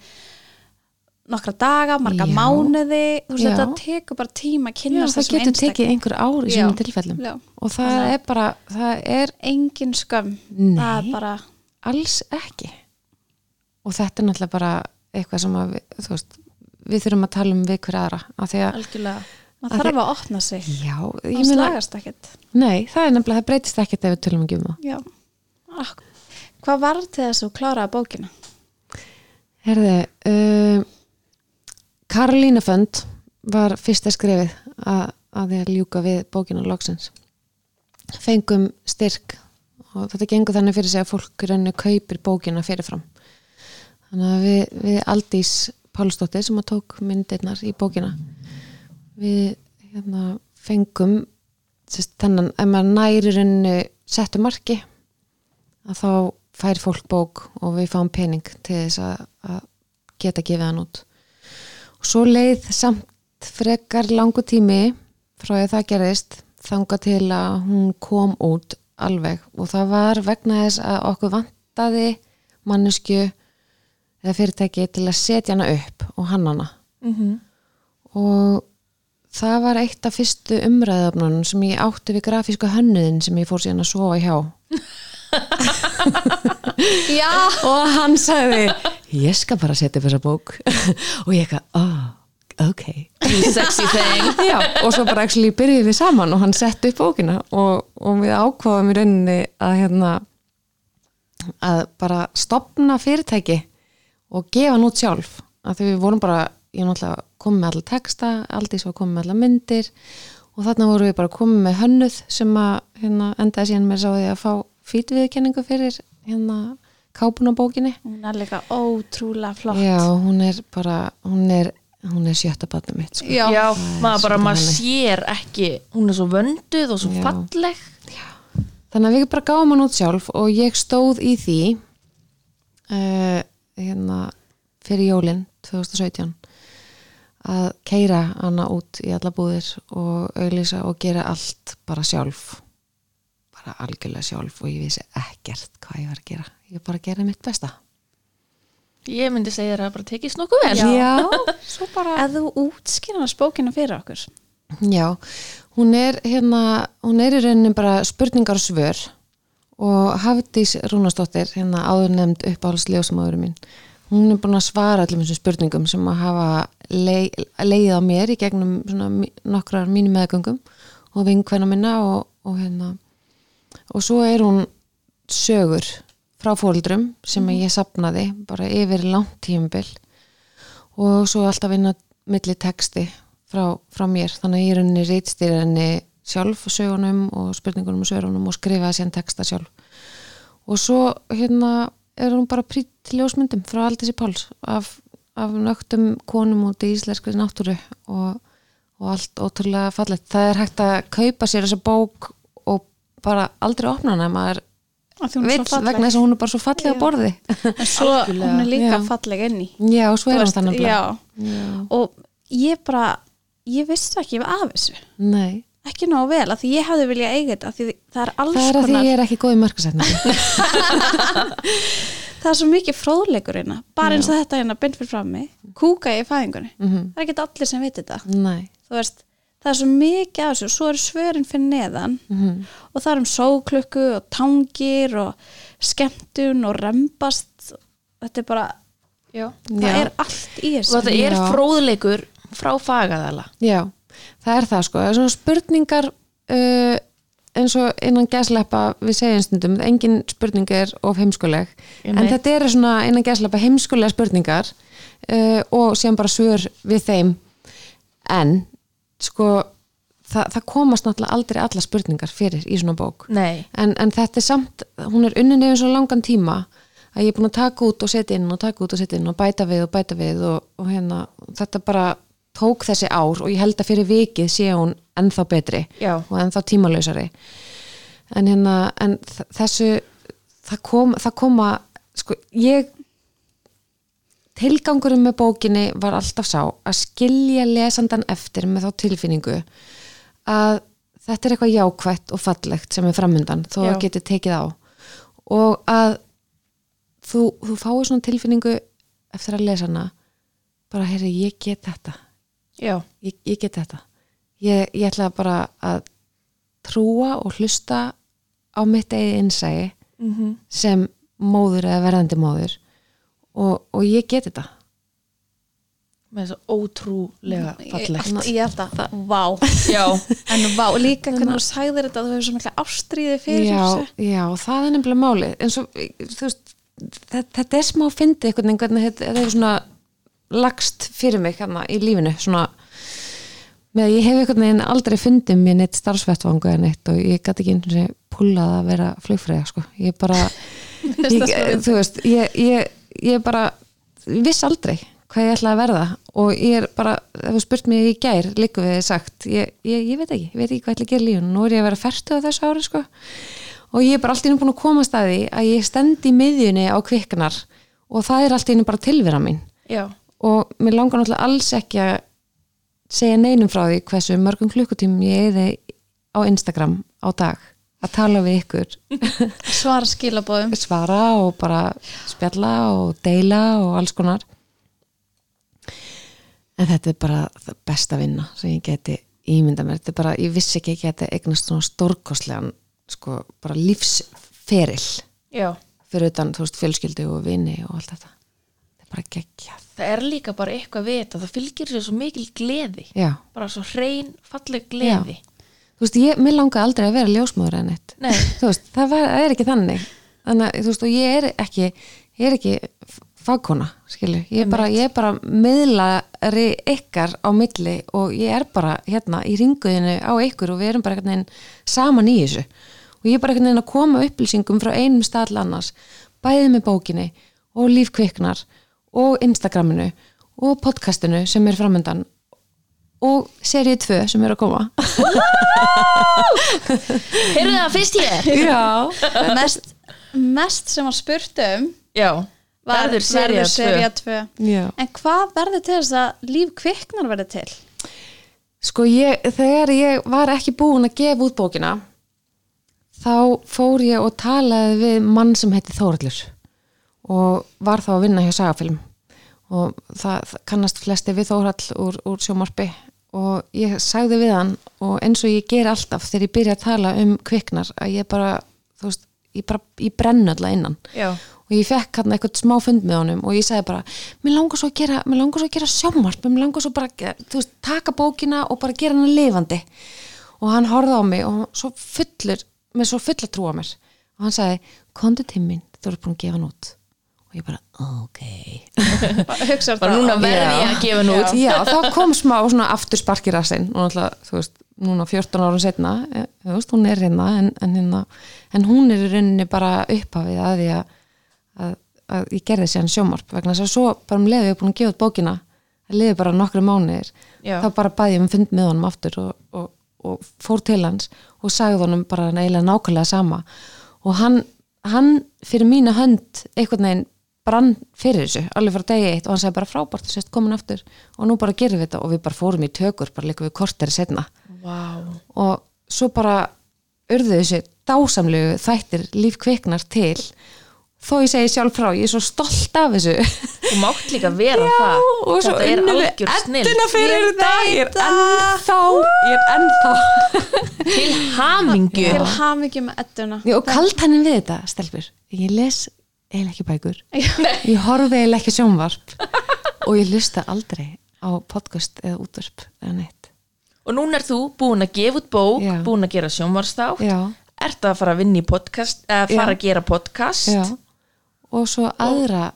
nokkra daga, marga Já. mánuði. Þú veist, þetta tekur bara tíma að kynnast það getur tekið einhver ár í svona tilfellum. Og það Þannig að- er bara, það er engin skömm. Nei. það bara alls ekki. Og þetta er náttúrulega bara eitthvað sem að þú veist, við þurfum að tala um við hver aðra. Að, algjörlega maður Að þarf að opna sig já, það slagast ekkert nei, það er nefnilega, það breytist ekkert ef við tölum ekki um það Já. Ak- hvað var til þess að þú kláraði bókina? Herði, uh, Karolína Fönd var fyrsta skrefið að, að því að ljúka við bókina loksins. Fengum styrk og þetta gengur þannig fyrir sig að fólk rauninni kaupir bókina fyrirfram. Þannig að við, við Aldís Pálsdóttir sem að tók myndirnar í bókina við hérna, fengum sérst, þennan, ef maður næri rauninni settu marki að þá fær fólk bók og við fáum pening til þess að, að geta gefið hann út. Og svo leið samt frekar langu tími frá því að það gerðist þanga til að hún kom út alveg. Og það var vegna þess að okkur vantaði mannesku eða fyrirtæki til að setja hana upp og hann hana mm og það var eitt af fyrstu umræðafnunum sem ég átti við grafíska hönnuðin sem ég fór síðan að sofa hjá. Já, og hann sagði ég skal bara setja upp þessa bók. Og ég eitthvað, oh, ok. Sexy thing. Já, og svo bara actually byrjuðum við saman og hann sett upp bókina og, og við ákváðum í rauninni að hérna að bara stopna fyrirtæki og gefa hann út sjálf. Að því við vorum bara, ég náttúrulega komið með allar texta, aldrei svo komið með allar myndir og þarna vorum við bara komið með hönnuð sem að hérna, endaði síðan með sáði að fá fítviðkenningu fyrir hérna kápunabókinni hún er líka ótrúlega flott Já, hún er bara, hún er hún er sjötta barnið mitt sko. Já. já, maður bara, maður sér ekki hún er svo vönduð og svo Já. falleg Þannig að við bara gáum hann út sjálf og ég stóð í því uh, hérna fyrir jólin 2017 að keira hana út í alla búðir og auglýsa og gera allt bara sjálf. Bara algjörlega sjálf og ég vissi ekkert hvað ég var að gera. Ég bara gera mitt besta. Ég myndi segja þér að bara tekist nokkuð vel. Já, svo bara Ef þú útskýrnar bókina fyrir okkur. Já, hún er hérna, hún er í rauninni bara spurningar og svör. Og Hafdís Rúnastóttir, hérna áður nefnd uppáhaldsljósmáðurum mín, hún er búin að svara öllum þessum spurningum sem að hafa leið, leið á mér í gegnum nokkrar mínum meðgöngum og vinkvenna minna og, og hérna. Og svo er hún sögur frá fóldrum sem ég sapnaði bara yfir langt tímabil og svo alltaf inn á milli texti frá, frá mér. Þannig að ég er henni reytstýr henni sjálf sögunum og spurningunum og svörunum og skrifaði síðan texta sjálf. Og svo hérna er hún bara prýtt ljósmyndum frá Aldísi Páls af, af nögtum konum út í íslenskri náttúru og, og allt ótrúlega fallegt það er hægt að kaupa sér þessa bók og bara aldrei opna hana ef maður Af því hún er vill svo falleg. vegna þess að hún er bara svo falleg á borði en svo hún er líka Já. falleg inni já, og svo er hún veist, þannig já. já. og ég bara ég vissi ekki af þessu nei ekki nógu vel, af því ég hefði viljað eiga þetta af því það er alls Það er að því konar ég er ekki góð í markasetningu. það er svo mikið fróðleikur hérna bara eins og þetta hérna beint fyrir frammi kúka ég í fæðingunni Mhm. það er ekki allir sem veit þetta Nei. þú veist, það er svo mikið af þessu og svo eru svörin fyrir neðan Mhm. og það er um sóklukku og tangir og skemmtun og rembast þetta er bara, Já. það Já. er allt í þessu og þetta er fróðleikur frá fagaðala Já, það er það sko. Það er svona spurningar uh, eins og innan gæsleppa við segjum stundum, engin spurning er of heimskuleg, en Einmitt. þetta eru svona innan gæsleppa heimskulega spurningar uh, og síðan bara svör við þeim. En sko það, það komast náttúrulega aldrei alla spurningar fyrir í svona bók. Nei, en, en þetta er samt, hún er unnin yfir svo langan tíma að ég er búin að taka út og setja inn og taka út og setja inn og bæta við og bæta við og, og hérna, þetta bara tók þessi ár og ég held að fyrir vikið sé hún ennþá betri já, og ennþá tímalausari. En hérna, en þessu það kom, það koma sko, ég tilgangurinn með bókinni var alltaf sá að skilja lesandan eftir með þá tilfinningu að þetta er eitthvað jákvætt og fallegt sem er framundan þó Já. að geti tekið á. Og að þú, þú fáið svona tilfinningu eftir að lesa hana bara, heyrði, ég get þetta ég, ég get þetta. Ég, ég ætla bara að trúa og hlusta á mitt eigið innsægi mm sem móður eða verðandi móður og, og ég get þetta. Með þess að ótrúlega fallegt. Ég, ég held að, það, vá. Já, en vá, líka hvernig þú sagðir þetta þú hefur svo mikla ástríði fyrir já, þessu. já, það er nefnilega málið. En svo, þú veist þetta, er smá fyndið einhvern veginn þetta er svona lagst fyrir mig hérna í lífinu svona með ég hef einhvern veginn aldrei fundið mér neitt starfsvettvangu eða neitt og ég gæti ekki einu sinni púlað að vera flugfræða sko, ég bara ég, þú veist, ég, ég, ég bara viss aldrei hvað ég ætla að verða og ég er bara, ef þú spurt mig í gær líku við sagt, ég, ég, ég veit ekki ég veit ekki hvað ég ætla að gera lífun, nú er ég að vera færtu á þessu ári sko. Og ég er bara allt í einu búin að koma að staði að ég stend í miðjunni á kviknar og það er allt í einu bara tilvera mín. Já, og mér langar náttúrulega alls ekki að segja neinum frá því hversu mörgum klukkutímum ég eði á Instagram á dag. Að tala við ykkur. Svara skilabóðum svara og bara spjalla og deila og alls konar. En þetta er bara það besta vinna sem ég geti ímynda mér, þetta er bara, ég vissi ekki að ég geti eignast svona stórkostlegan sko, bara lífsferil já. fyrir utan, þú veist, fjölskyldu og vini og allt þetta. Þetta er bara geggjað Það er líka bara eitthvað við þetta, það fylgir sér svo mikil gleði. Já, bara svo hrein, falleg gleði. Þú veist, ég, mér langaði aldrei að vera ljósmóður en eitt þú veist, það, var, það er ekki þannig. Þannig þú veist, og ég er ekki ég er ekki fagkona skilur, ég er bara, ég er bara miðlari ykkar á milli og ég er bara hérna í ringuðinu á ykkur og við erum bara veginn saman í þessu. Og ég er bara veginn að koma upplýsingum frá einum stað annars, bæðið með bókinni og lífkviknar og Instagraminu og podcastinu sem er framöndan og serið 2 sem er að koma. Heyrðu það fyrst ég Já, mest, mest sem var spurt um Já, var, verður serið sería 2 já. En hvað verður til þess að líf kviknar verður til? Sko ég, þegar ég var ekki búin að gefa út bókina þá fór ég og talaði við mann sem heiti Þórallur og var þá að vinna hjá Sagafilm. Og það, það kannast flesti við Þórall úr, úr sjómarpi og ég sagði við hann og eins og ég ger alltaf þegar ég byrja að tala um kviknar að ég bara, þú veist, ég bara ég brennu alltaf innan. Já, og ég fekk hann eitthvað smá fund með honum og ég sagði bara, mér langar svo að gera mér langar svo að gera sjómarp, mér langar svo bara þú veist, taka bókina og bara gera hana lifandi. Og hann horfði á mig og svo fullur með svo fulla trú á mér. Og hann sagði, kondu til mín, þú eru búin að gefa hann út og ég bara, ok. Bara núna verði ég að gefa nú út já, þá kom smá svona aftur sparkir að sinn og náttúrulega, þú veist, núna 14 árum setna, þú veist, hún er hérna en, en, hérna, en hún er í rauninni bara upphafið að því að, að, að ég gerði sér sjómarp vegna þess að svo bara um leiði ég búin að gefa út bókina það leiði bara nokkru mánuðir Já. þá bara bæði ég um fund með honum aftur og, og, og fór til hans og sagði honum bara eiginlega nákvæmlega sama. Og hann, hann fyrir mína hönd einhvern veginn brann fyrir þessu, alveg frá degi eitt og hann sagði bara frábært, þú sést komin aftur. Og nú bara gerum við þetta og við bara fórum í tökur bara líka við korteri setna Vá, og svo bara urðu þessi dásamlegu þættir líf kviknar til. Þó ég segi sjálf frá, ég er svo stolt af þessu. Þú mátt líka vera það. og svo er snill edduna fyrir þetta ég er ennþá ég er ennþá. Til hamingju. Til hamingi með edduna. Já, og kalt henni við þetta, stelpur. Ég les eiginlega ekki bækur. Ég horfi eiginlega ekki sjónvarp og ég lusta aldrei á podcast eða útvarp eða neitt. Og núna er þú búin að gefa út bók Já. Búin að gera sjónvarstátt já, Ertu að fara að vinna í podcast Eða fara Já. að gera podcast. Já. Og svo aðra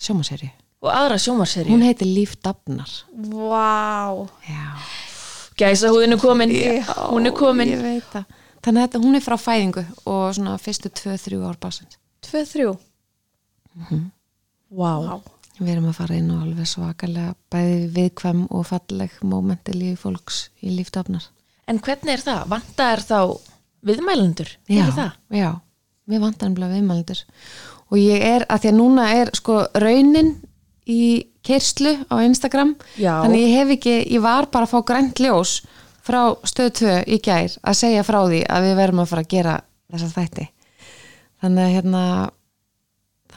sjómaseri Og aðra sjónvarsserju hún heitir Líf Dafnar. Vá. Já, Gæsa húðin er komin. Hún er komin. þannig að hún er frá fæðingu og svona fyrstu 2-3 ár basins 2-3 Vá við erum að fara inn og alveg svakalega bæði viðkvæm og falleg mómenti lífi fólks í Líf Dafnar En hvernig er það? Vanda er þá viðmælendur? Já, það? já, mér vantar nefnilega viðmælendur og ég er, að því að núna er sko raunin í kerslu á Instagram Já. þannig ég hef ekki, ég var bara að fá grænt ljós frá stöð 2 í gær að segja frá því að við verðum að fara að gera þessa þætti þannig að hérna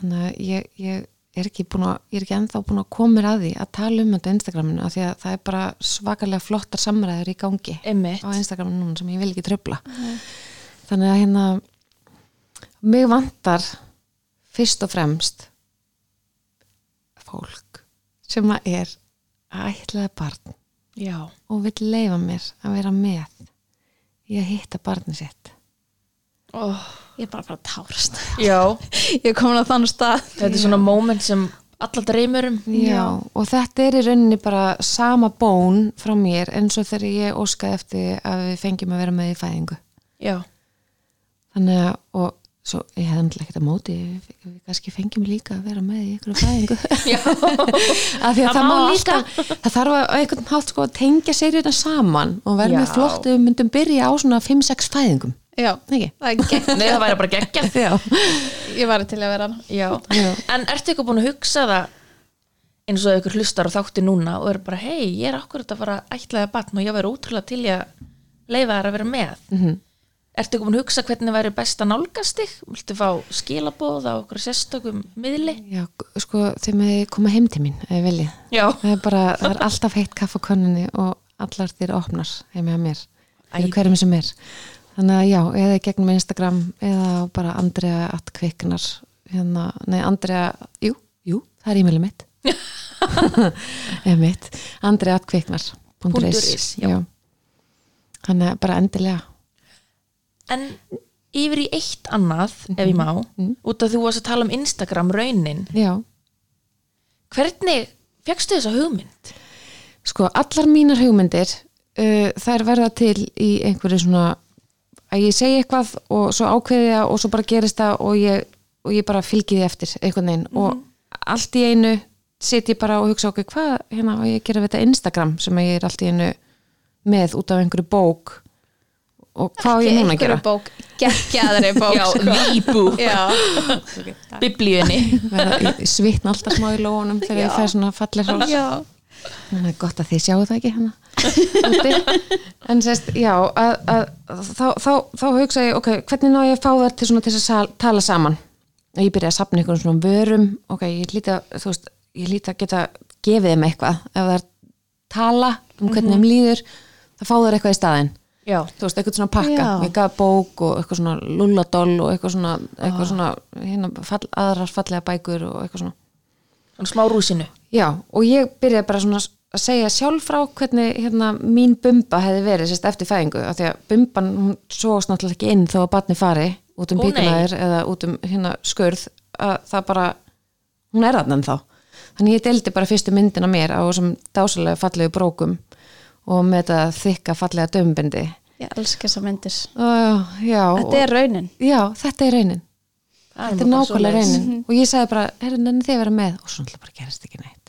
þannig að ég, ég er ekki búin að, ég er ekki ennþá búin að koma að því að tala um þetta á Instagraminu af því að það er bara svakalega flottar samræður í gangi Einmitt. á Instagraminu núna sem ég vil ekki tröfla þannig að hérna mig vantar fyrst og fremst fólk sem að er ætlaði barn Já og vil leifa mér að vera með í að hitta barni sitt oh. Ég er bara að tárast. Já. Ég er komin á þann stað. Þetta er svona moment sem alla dreymur um. Já, og þetta er í rauninni bara sama bón frá mér eins og þegar ég óskaði eftir að við fengjum að vera með í fæðingu. Já. Þannig að, og svo ég hefði náttúrulega ekkert að móti við, við kannski fengjum líka að vera með í ykkur fæðingu. Já. Af því að Það það, má alltaf það þarf að á einhvern hátt sko að tengja seríuna saman og verða með flott ef við myndum byrja á svona 5-6 fæðingum Já, ekki? er Nei það væri bara geggjað Já. Ég var til að vera Já. Já. En ertu eitthvað búin að hugsa það eins og ykkur hlustar og þátti núna og er bara, hei, ég er akkurat að fara ætlaði batn og ég væri útrúlega til í að leifa þær að vera með Mhm. Ertu eitthvað búin að hugsa hvernig væri best að nálgast þig? Viltu fá skilabóð á okkur sérstökum miðli? Já, sko, þeim með koma heim til mín ef ég vilji Já, það er bara, það er alltaf heitt kaff á konunni og allar þér opnar heim með mér hverjum sem er þannig að já, eða í gegnum Instagram eða bara Andrea at kviknar hérna, nei Andrea jú, jú, það er e-mailið mitt eða mitt Andrea at kviknar Punktur is, já. þannig að bara endilega en yfir í eitt annað, ef ég má Mhm. út af þú varst að tala um Instagram raunin já, hvernig fegstu þessa hugmynd? sko, allar mínar hugmyndir uh, þær verða til í einhverju svona að ég segi eitthvað og svo ákveði það og svo bara gerist það og ég, og ég bara fylgi því eftir einhvern veginn. Og allt í einu sit ég bara og hugsa okkur hvað hérna á ég gera við þetta Instagram sem ég er allt í einu með út af einhverju bók? Og hvað ég núna að gera? bók, geggjaðri bók Já, sko. the book, Já, biblíunni. Svitna alltaf smá í lóunum þegar ég fær svona fallir hálf já. Þannig að gott að þið sjáu það ekki hana. En sérst, já að, að, þá, þá, þá hugsa ég ok, hvernig ná ég að fá það til svona til að tala saman? Og ég byrja að sapna ykkur svona vörum. Ok, ég líti að, þú veist, ég líti að geta gefið þeim eitthvað. Ef það er tala um hvernig þeim líður þá fá þeir eitthvað í staðinn. Já, þú veist, eitthvað svona pakka, gaf bók og eitthvað svona lulladoll og eitthvað svona, eitthvað svona hérna, fall, aðrar fallega bækur og eitthvað svona. Svona smá rúsinu. Já, og ég byrjaði bara svona að segja sjálf frá hvernig hérna, mín bumba hefði verið sérst eftir fæðingu af því að bumban, sóast náttúrulega ekki inn þó að batni fari út um píkulæðir eða út um hérna skurð að það bara, hún er þarna þá þannig ég deildi bara fyrstu myndina mér á þessum dásalega fallegu brókum og með þetta þykka fallega dömbindi Ég elska þessa myndir. Og, já, Þetta er raunin. Já, þetta er raunin. Þetta er nákvæmlega raunin. Og ég sagði bara, herru, nenni þið vera með? Og svo náttúrulega bara gerist ekki neitt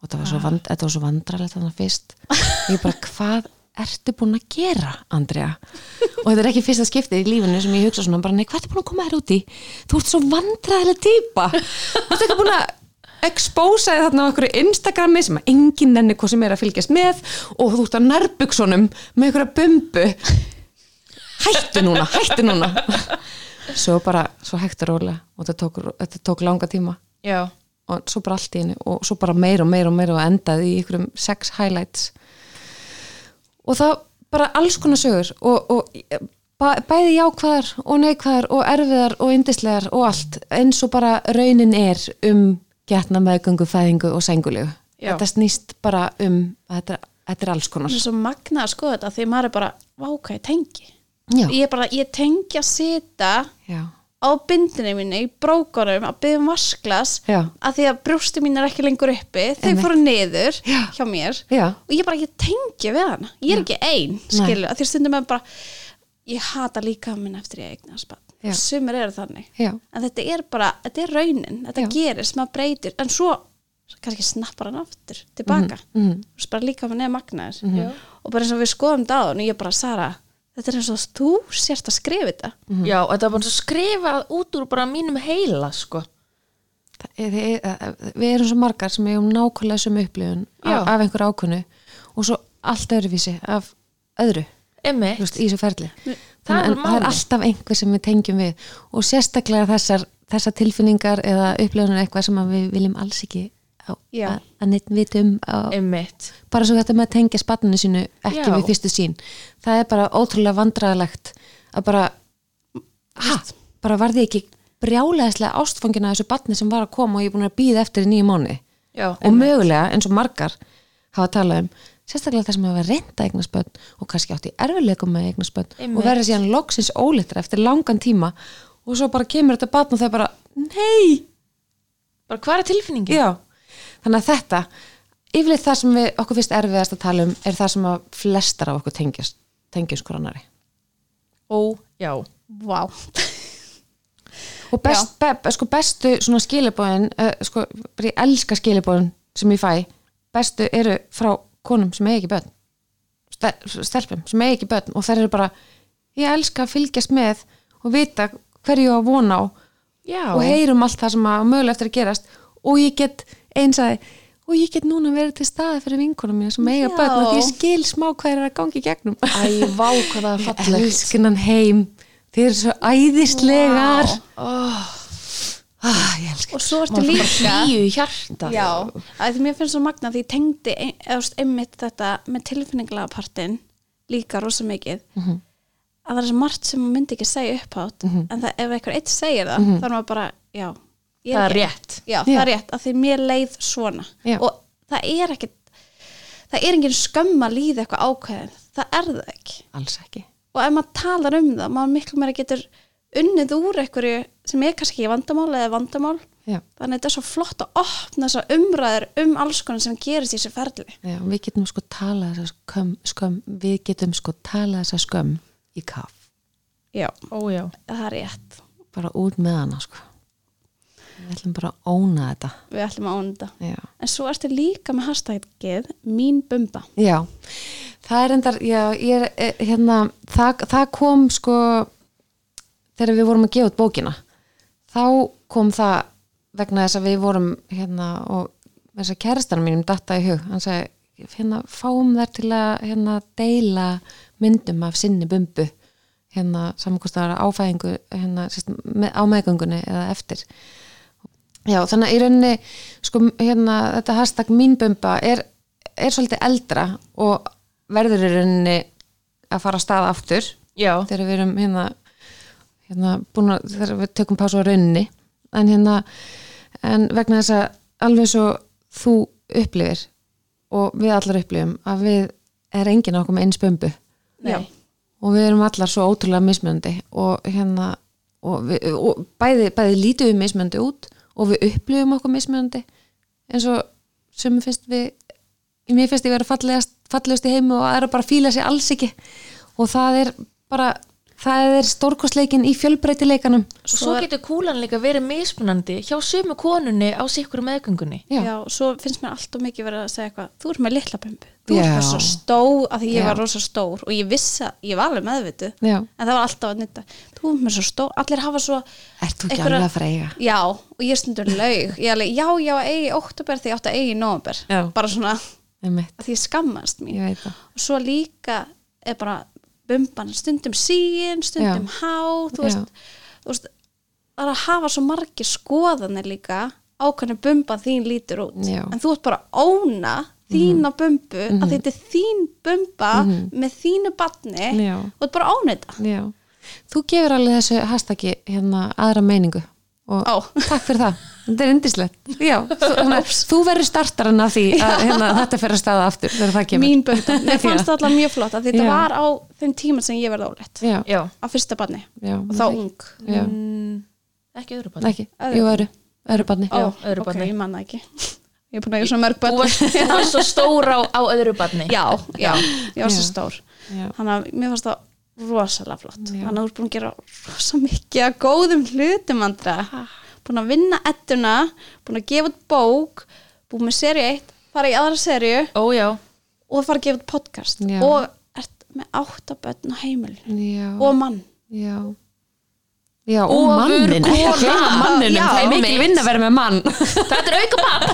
og þetta var svo, vand, þetta var svo vandralegt þannig fyrst. Og ég bara, hvað ertu búin að gera, Andrea? Og þetta er ekki fyrsta skiptið í lífinu sem ég hugsa svona, bara, nei, hvað ertu búin að koma þér út í? Þú ert svo vandraðileg típa. Þú ert ekki búin að expósa þig þarna á einhverju Instagrami sem að enginn nenni hvað sem er að fylgjast með og þú ert að nærbuksunum með einhverja bumbu. Hættu núna, hættu núna. Svo bara, svo hægt og rólega og þetta tók, þetta tók langa tíma. Já, og svo bara allt í henni og svo bara meir og meir og meir og endaði í ykkurum sex highlights. Og það bara alls konar sögur og, og bæ, bæði jákvæðar og neikvæðar og erfiðar og yndislegar og allt eins og bara raunin er um getna meðgöngu, fæðingu og sengulegu þetta snýst bara um þetta, þetta er alls konar. Það er svo magna að skoða þetta því maður er bara, váka ég tengi. Já, ég bara, ég tengi að sita já, á bindinni minni í brókunum að byggja um vasklas Já. að því að brjósti mín er ekki lengur uppi. Þau fóru niður Já. hjá mér já, og ég bara ekki tengi við hana. Ég er ekki ein, skilu, að því stundum er bara ég hata líka minn eftir ég eignar Já. spann, sumir eru þannig. Já, en þetta er bara, þetta er raunin. Þetta Já. gerist, maður breytir. En svo kannski snappar hann aftur tilbaka. Mm. -hmm. bara líka með magnaður. Og bara eins og við skoðum á og ég bara, Sara þetta er eins og þú sérst að skrifa þetta. Já, og þetta var bara skrifað út úr bara mínum heila, sko. Það er- það er- við erum svo margar sem eigum nákvæmlega sem upplifun Já. af, af einhver ákunnu og svo allt öðruvísi af öðru veist, í þessu ferli. Það er en það er alltaf einhver sem við tengjum við og sérstaklega þessar, þessar tilfinningar eða upplifunir eitthvað sem að við viljum alls ekki Já. Að, að neitt á, emmitt bara svo þetta með að tengja spanninu sínu ekki Já. við fyrstu sín það er bara ótrúlega vandræðalegt að bara ha, bara varði ekki brjálæðislega ástfangina þessu batni sem var að koma og ég er búin að býða eftir í nýju mánu Já, og mögulega eins og margar hafa talað um sérstaklega það sem hafa reynda eignarspöld og kannski átt í erfileikum með eignarspöld Einmitt. og verða síðan loksins ólitra eftir langan tíma og svo bara kemur þetta batn og það er bara nei, bara hvað er tilfinningin? já þannig að þetta, yfirleitt það sem við okkur fyrst erfiðast að tala um er það sem að flestar af okkur tengjast tengjast koronari Ó, já. Vá, og best, be, sko bestu svona skilibóðin uh, sko, bara ég elska skilibóðin sem ég fæ bestu eru frá konum sem eigi ekki börn. Stel- stelpum sem eigi ekki börn og þær eru bara ég elska að fylgjast með og vita hverju ég á að vona á Já, og heyrum allt það sem að mögulega eftir að gerast. Og ég get eins að og ég get núna verið til staði fyrir vinkonum mína sem eiga börn og því ég skil smá hvað er að gangi gegnum. Æ, vá, hvað það er fallegt. elskunan heim. Þið eru svo æðislegar. Oh, ah, ég elska og svo ertu líka í hjarta. Já, því mér finnst svo magna því ég tengdi ein- veist, einmitt þetta með tilfinningalega partin líka rosa mikið. Að það er svo margt sem maður myndi ekki segja upphátt en það, ef eitthvað eitt segir það þá er maður bara, já ég Það er rétt. Já, það Já. er rétt, að því mér leið svona. Já. og það er ekkit það er engin skömm að líða eitthvað ákveðin. Það er það ekki. Alls ekki. Og ef maður talar um það, maður miklu meira getur unnið úr einhverju sem er kannski ekki vandamál eða vandamál. Já, þannig að þetta er svo flott að opna þessar umræður um alls konar sem gerist í þessu ferli. Já, við getum sko talað þessa skömm, skömm við getum sko talað þessa skömm í kaff, já, Ó, það er rétt. Bara út með hana sko við ætlum bara að óna þetta. Við ætlum að óna þetta. Já, en svo ertu líka með hashtagið mín bumba. Já. það er endar já, ég er, eh, hérna, það, það kom sko þegar við vorum að gefa út bókina. Þá kom það vegna þess að við vorum hérna og þess að kærastanum mínum datta í hug. Hann sagði, hérna, fáum þær til að hérna, deila myndum af sinni bumbu. Hérna, samankostar áfæðingu hérna, sérst, með, á meðgöngunni eða eftir já, þannig að í rauninni sko, hérna, þetta hashtag mínbumba er, er svolítið eldra og verður í rauninni að fara að staða aftur. Já, þegar við erum hérna, hérna búin að, þegar við tökum pásu á rauninni. En hérna en vegna þess að alveg svo þú upplifir og við allar upplifum að við er enginn okkur með eins bömbu og við erum allar svo ótrúlega mismöndi og hérna og, við, og bæði, bæði lítum við mismöndi út og við upplifum okkur mismöndi eins og sem finnst við mér finnst ég vera fallegast, fallegast í heimu og aðra bara fíla sig alls ekki. Og það er bara það er stórkostleikin í fjölbreytileikanum. Og svo getur kúlan líka verið mismunandi hjá sömu konunni á sikkur meðgöngunni. Já. Já, svo finnst mér alltaf mikið verið að segja eitthvað þú ert með litla bumbu, þú ert Já. bara svo stór að því ég Já. var rosa stór og ég vissi að ég var alveg meðvitu Já. en það var alltaf að nýtta þú ert með svo stór, allir hafa svo Ert þú ekki einhverja- alveg að fara að eiga? Já, og ég stundur laug ég alveg, já, já, eigi í oktober því ég átti að eigi í november Já. bara svona Einmitt, að því ég skammast mín ég veit það og svo líka er bara bumban stundum síin, stundum há þú Já. veist, þú veist, það er að hafa svo margir skoðanir líka á hvernig bumba þín lítur út Já. en þú ert bara óna þína bumbu að þetta er þín bumba með þínu batni Já. og ert bara að óna þetta Já. Þú gefur alveg þessu hashtaggi hérna aðra meiningu og Ó. takk fyrir það, þetta er indislegt Já, þú, þú verður startarinn af því að hérna, þetta fyrir að staða aftur þegar það kemur. Mín bumba, mér fannst það alltaf mjög flott þetta Já. var á þeim tíma sem ég verði Já, á fyrsta batni já, og þá ung. Mm, ekki öðru barni. Ekki, Öðru jú, öðru, öðru barni. Já, Ó, öðru ok, barni. ég manna ekki ég er búin að eiga svona mörg varst, þú varst svo stór á, á öðru barni. Já, já, ég var svo stór. Já. þannig að mér fannst það rosalega flott. Já. þannig að þú ert búin að gera rosa mikið að góðum hlutum andra búin að vinna ettuna búin að gefa út bók búin með seri 1, fara í aðra serju Ó já, og fara að gefa út podcast. Já. og ert með áttabötn á heimilinu. Já, og mann. Já Já, og, mannin. Ekki gleyma manninum, það er mikil vinna að vera með mann. Þetta er auka barn.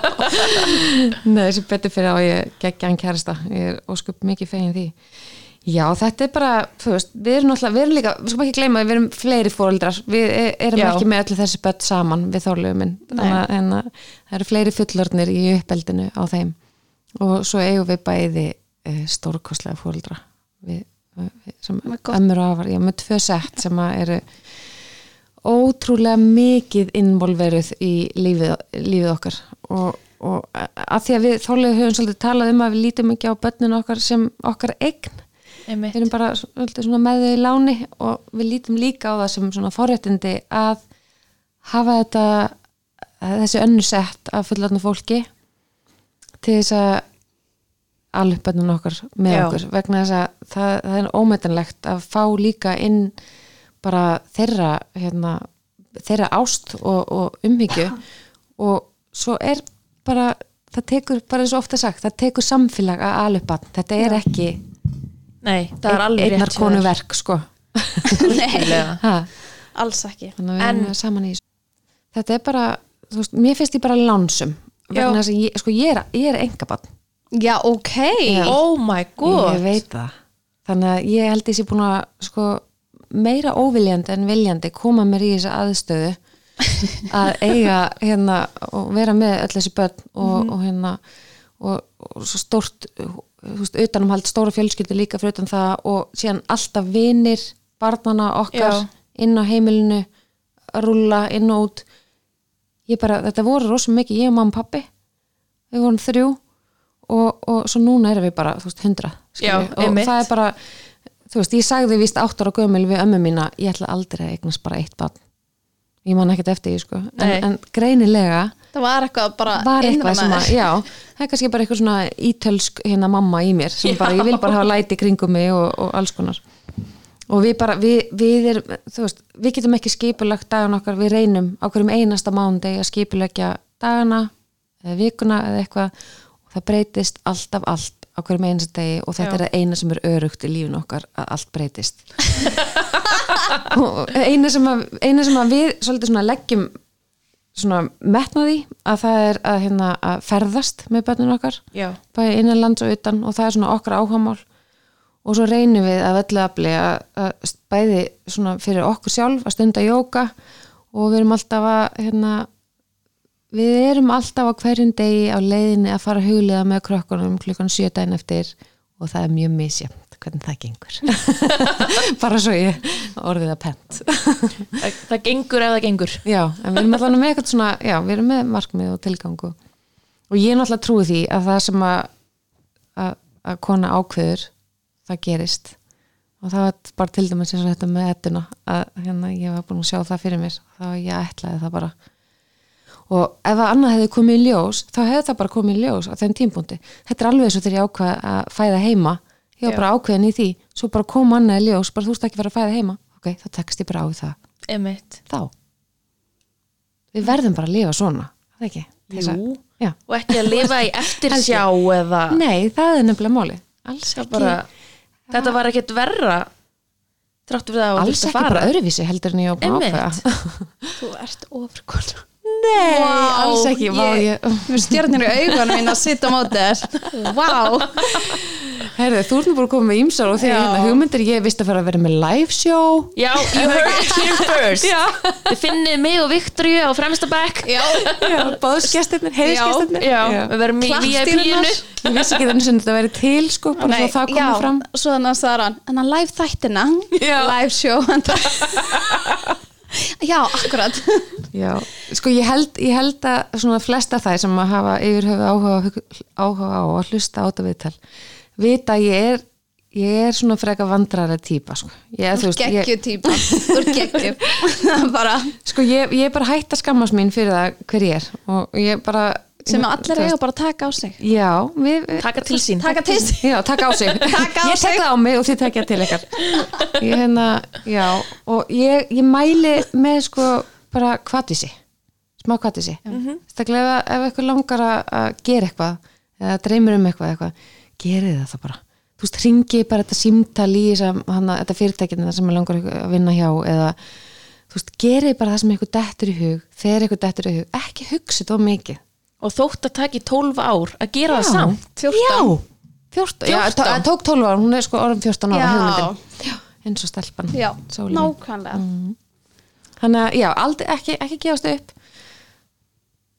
Nei, þessi betur fyrir á ég geggja hann kærasta, ég er óskup mikið fegin því. Já, þetta er bara þú veist, við erum náttúrulega, við erum líka við skulum ekki gleyma að við erum fleiri fóreldrar við e- erum Já. ekki með öllu þessi börn saman við að- en að það eru fleiri fullornir í uppeldinu á þeim. Og svo eigum við bæði e, stórkostlega fóreldra við, ömmur og afar, já, með tvö sett sem eru ótrúlega mikið involveruð í lífið, lífið okkar. Og, og að því að við þólega höfum svolítið talað um að við lítum ekki á börnin okkar sem okkar eign. Einmitt. við erum bara svolítið svona með þau í láni og við lítum líka á það sem svona forréttindi að hafa þetta þessi önnu sett af fullarnu fólki til þess að alveg bönnun okkar með Já. okkur vegna þess að það, það er ómetanlegt að fá líka inn bara þeirra hérna, þeirra ást og, og umhyggju. Og svo er bara það tekur, bara eins og ofta sagt það tekur samfélag að alveg bann þetta er ekki Nei, það er alveg einnar rétt hjá konu verk sko. Nei, alls ekki. En- erum saman í þessu. Þetta er bara, þú veist, mér finnst ég bara lánsum Já. vegna þess að ég, sko, ég er, ég er engabann Já, ok Já. Oh my god ég veit það þannig að ég held sé búin að sko, meira óviljandi en viljandi koma mér í þessa aðstöðu að eiga hérna og vera með öll þessi börn og, Mhm. og hérna og, og svo veist, utanumhald stóra fjölskyldu líka fyrir utan það og síðan alltaf vinir barnana okkar Já. inn á heimilinu rúlla inn og út ég bara, þetta voru rosa mikið, ég og mamma og pappi við vorum þrjú og, og svo núna erum við bara, þú veist, hundra Já, og einmitt. það er bara þú veist, ég sagði víst átt ára gömul við ömmu mína, ég ætla aldrei að eignast bara eitt barn. Ég man ekkert eftir því, sko. En, en greinilega Það var eitthvað bara var eitthvað sem að, já, það er kannski bara eitthvað svona ítölsk hérna mamma í mér sem bara, ég vil bara hafa læti kringum mig og, og alls konar. Og við bara, við, við erum þú veist, við getum ekki skipulagt dagan okkar við reynum á hverjum einasta mánudegi að skipulegja dagana eða vikuna eða eitthvað það breytist alltaf allt á hverjum einasta degi og þetta Já. er það eina sem er örugt í lífinu okkar að allt breytist. Og eina sem að, eina sem að við svolítið svona leggjum svona metnaði að það er að, hérna, að ferðast með börnun okkar Já, bæði innan lands og utan og það er svona okkar áhagamál og svo reynum við að öllu afli að, að bæði svona fyrir okkur sjálf að stunda jóka og við erum alltaf að hérna, við erum alltaf á hverjum degi á leiðinni að fara að hugliða með krökkunum klukkan sjö daginn eftir og það er mjög misjæmt hvernig það gengur. Bara svo ég orðið að pent. Það, það gengur ef það gengur. Já, en við erum alltaf með eitthvað svona, já, við erum með markmið og tilgangu og ég er náttúrulega trúi því að það sem að, að, að kona ákveður, það gerist. Og það var bara til dæmis eins og þetta með ettuna að hérna ég var búin að sjá það fyrir mér þá ég ætlaði það bara og ef að annað hefði komið í ljós þá hefði það bara komið í ljós á þeim tímpúndi þetta er alveg eins og þegar ég ákvað að fæða heima. Ég var bara ákveðin í því. Svo bara kom annað í ljós, bara þú veist ekki að fara að fæða heima. Ok, þá tekst ég bara á við það. Emitt þá. Við verðum bara að lifa svona ekki? Þessa- og ekki að lifa í eftirsjá eða nei, það er nefnilega ekki, bara, þetta var ekkert verra alls ekki bara öðruvísi heldur en ég ákveða. Þú ert ofurkona nei, Vá, alls ekki ég- ég, Mér stjörnir í augunum mín að sitta á móti þér. Vá. Herðu, þú ert nú búin að koma með ímsar og þegar hérna hugmyndir ég vist að fara að vera með live show. Já, you heard it here first. Já, Þið finnið mig og Viktoríu á fremsta back Já, já báðsgestirnir, heiðisgestirnir Já, við verum í. VIP-inu Ég vissi ekki þannig sem þetta væri til sko, bara svo það komið fram. Svo þannig að sagði hann, en að live þættina. Já. Live show Já, akkurat. Já, sko ég held, ég held að svona flesta þær sem að hafa yfir höfu áhuga, áhuga á að hlusta á þetta viðtal vita að ég er ég er svona freka vandrara típa sko. þú Geggju típa. Þú geggju Bara. Sko ég, ég er bara hægt að skammast mín fyrir það hver ég er. Og ég bara sem allir eiga bara að taka á sig. Já, við, Taka til sín Taka til sig Já, taka á sig. Taka á Ég tek það á mig og þið tekja til ykkar. Ég hérna, já og ég, ég mæli með sko bara kvatvísi smá kvatvísi mm -hmm. Staklega ef, eitthvað langar að- gera eitthvað eða dreymir um eitthvað, eitthvað gerið það það bara. Þú veist, ringi bara þetta símtal í þetta fyrirtækina sem er langar að vinna hjá eða þú veist, gerið bara það sem eitthvað dettur í hug þegar eitthvað dettur í hug, ekki hugsa þetta of mikið Og þótt að taki 12 ár að gera það samt 14 Já, 14, Já, 14. það tók 12 ára, hún er sko orðin 14 ára Já. Já, eins og stelpan. Já, nákvæmlega. Þannig að, já, aldrei, ekki, ekki gefast upp.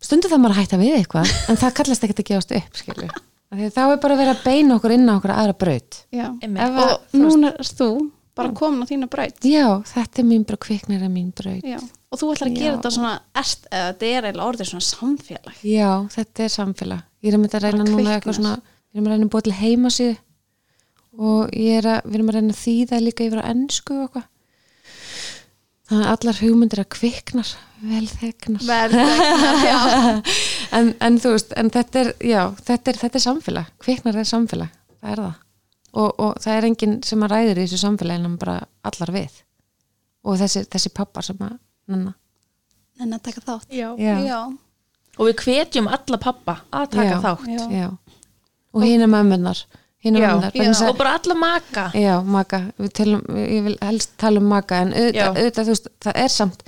Stundu það maður að hætta við eitthvað en það kallast ekkert að gefast upp, skilju Því þá er bara verið að beina okkur inn á okkur aðra braut. Já. Ef að, Og núna er þú. bara komin á þína braut. Já, þetta er mín braut, kviknir er mín braut. Já. Og þú ætlar að gera Já. þetta svona eða þetta er eiginlega orðið svona samfélag? Já, þetta er samfélag. Ég er að mynda að reyna núna eitthvað svona Við erum að reyna að búa til heimasíðu. Og ég er að, við erum að reyna að þýða líka yfir á ennsku og eitthvað. Þannig að allar hugmyndir að kviknar vel þegnar. Verðegnar, já. En, en þú veist, en þetta er já, þetta er, þetta er samfélag, kviknar er samfélag það er það. Og, og það er enginn sem að ræður í þessu samfélagi en bara allar við. Og þessi, þessi pappar sem að nanna. En að taka þátt Já. Já. Já. Og við hvetjum alla pappa að taka Já. þátt Já. Já. og hína að- Og bara alla maka Já, maka, við telum, ég vil helst tala um maka en auðvitað, auðvitað þú veist, það er samt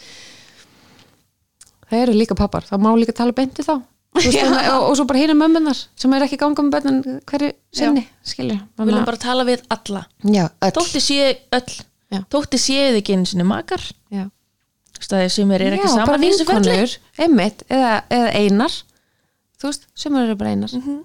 það eru líka pappar það má líka tala beinti þá Þú veist, og, og, svo bara hína mömmunar sem er ekki ganga með bönnin hverju sinni Við viljum bara tala við alla já, öll Þótti séu öll Já. Þótti séu þið ekki einu sinni makar já. Stæði sem er ekki já, bara saman í þessu ferli vinkonur, einmitt eða, eða einar. Þú veist, sem eru bara einar. Mhm.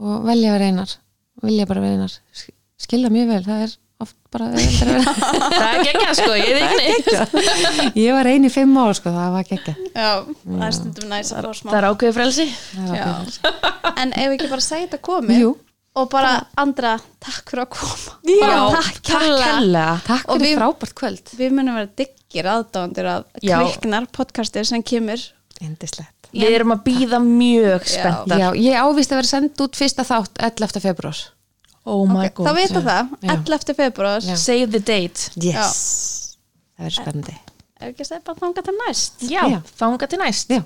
og velja að vera einar. Vilja bara vera einar. Sk- skilja mjög vel, það er oft bara auðveldara að vera Það er ekki sko, ég veit ekki ég var ein í fimm ár sko, það var ekki Já, það er stundum næs að fá smá Það er ákveðið frelsi. Já. En ef við ekki bara segja þetta komið? Jú. og bara Andra, takk fyrir að koma. Já, bara takk kærlega Takk Og fyrir við- frábært kvöld. Við munum vera diggir aðdándir að Já. kviknar podcastir sem kemur Indislegt Við erum að býða mjög Já. spenntar Já, ég ávist að vera sendt út fyrsta þátt 11. februar Oh my okay, Þá god vita það, Já. 11. februar Já. Save the date Yes Það verður spennandi Er ekki að segja bara þanga til næst Já, Já. þanga til næst Já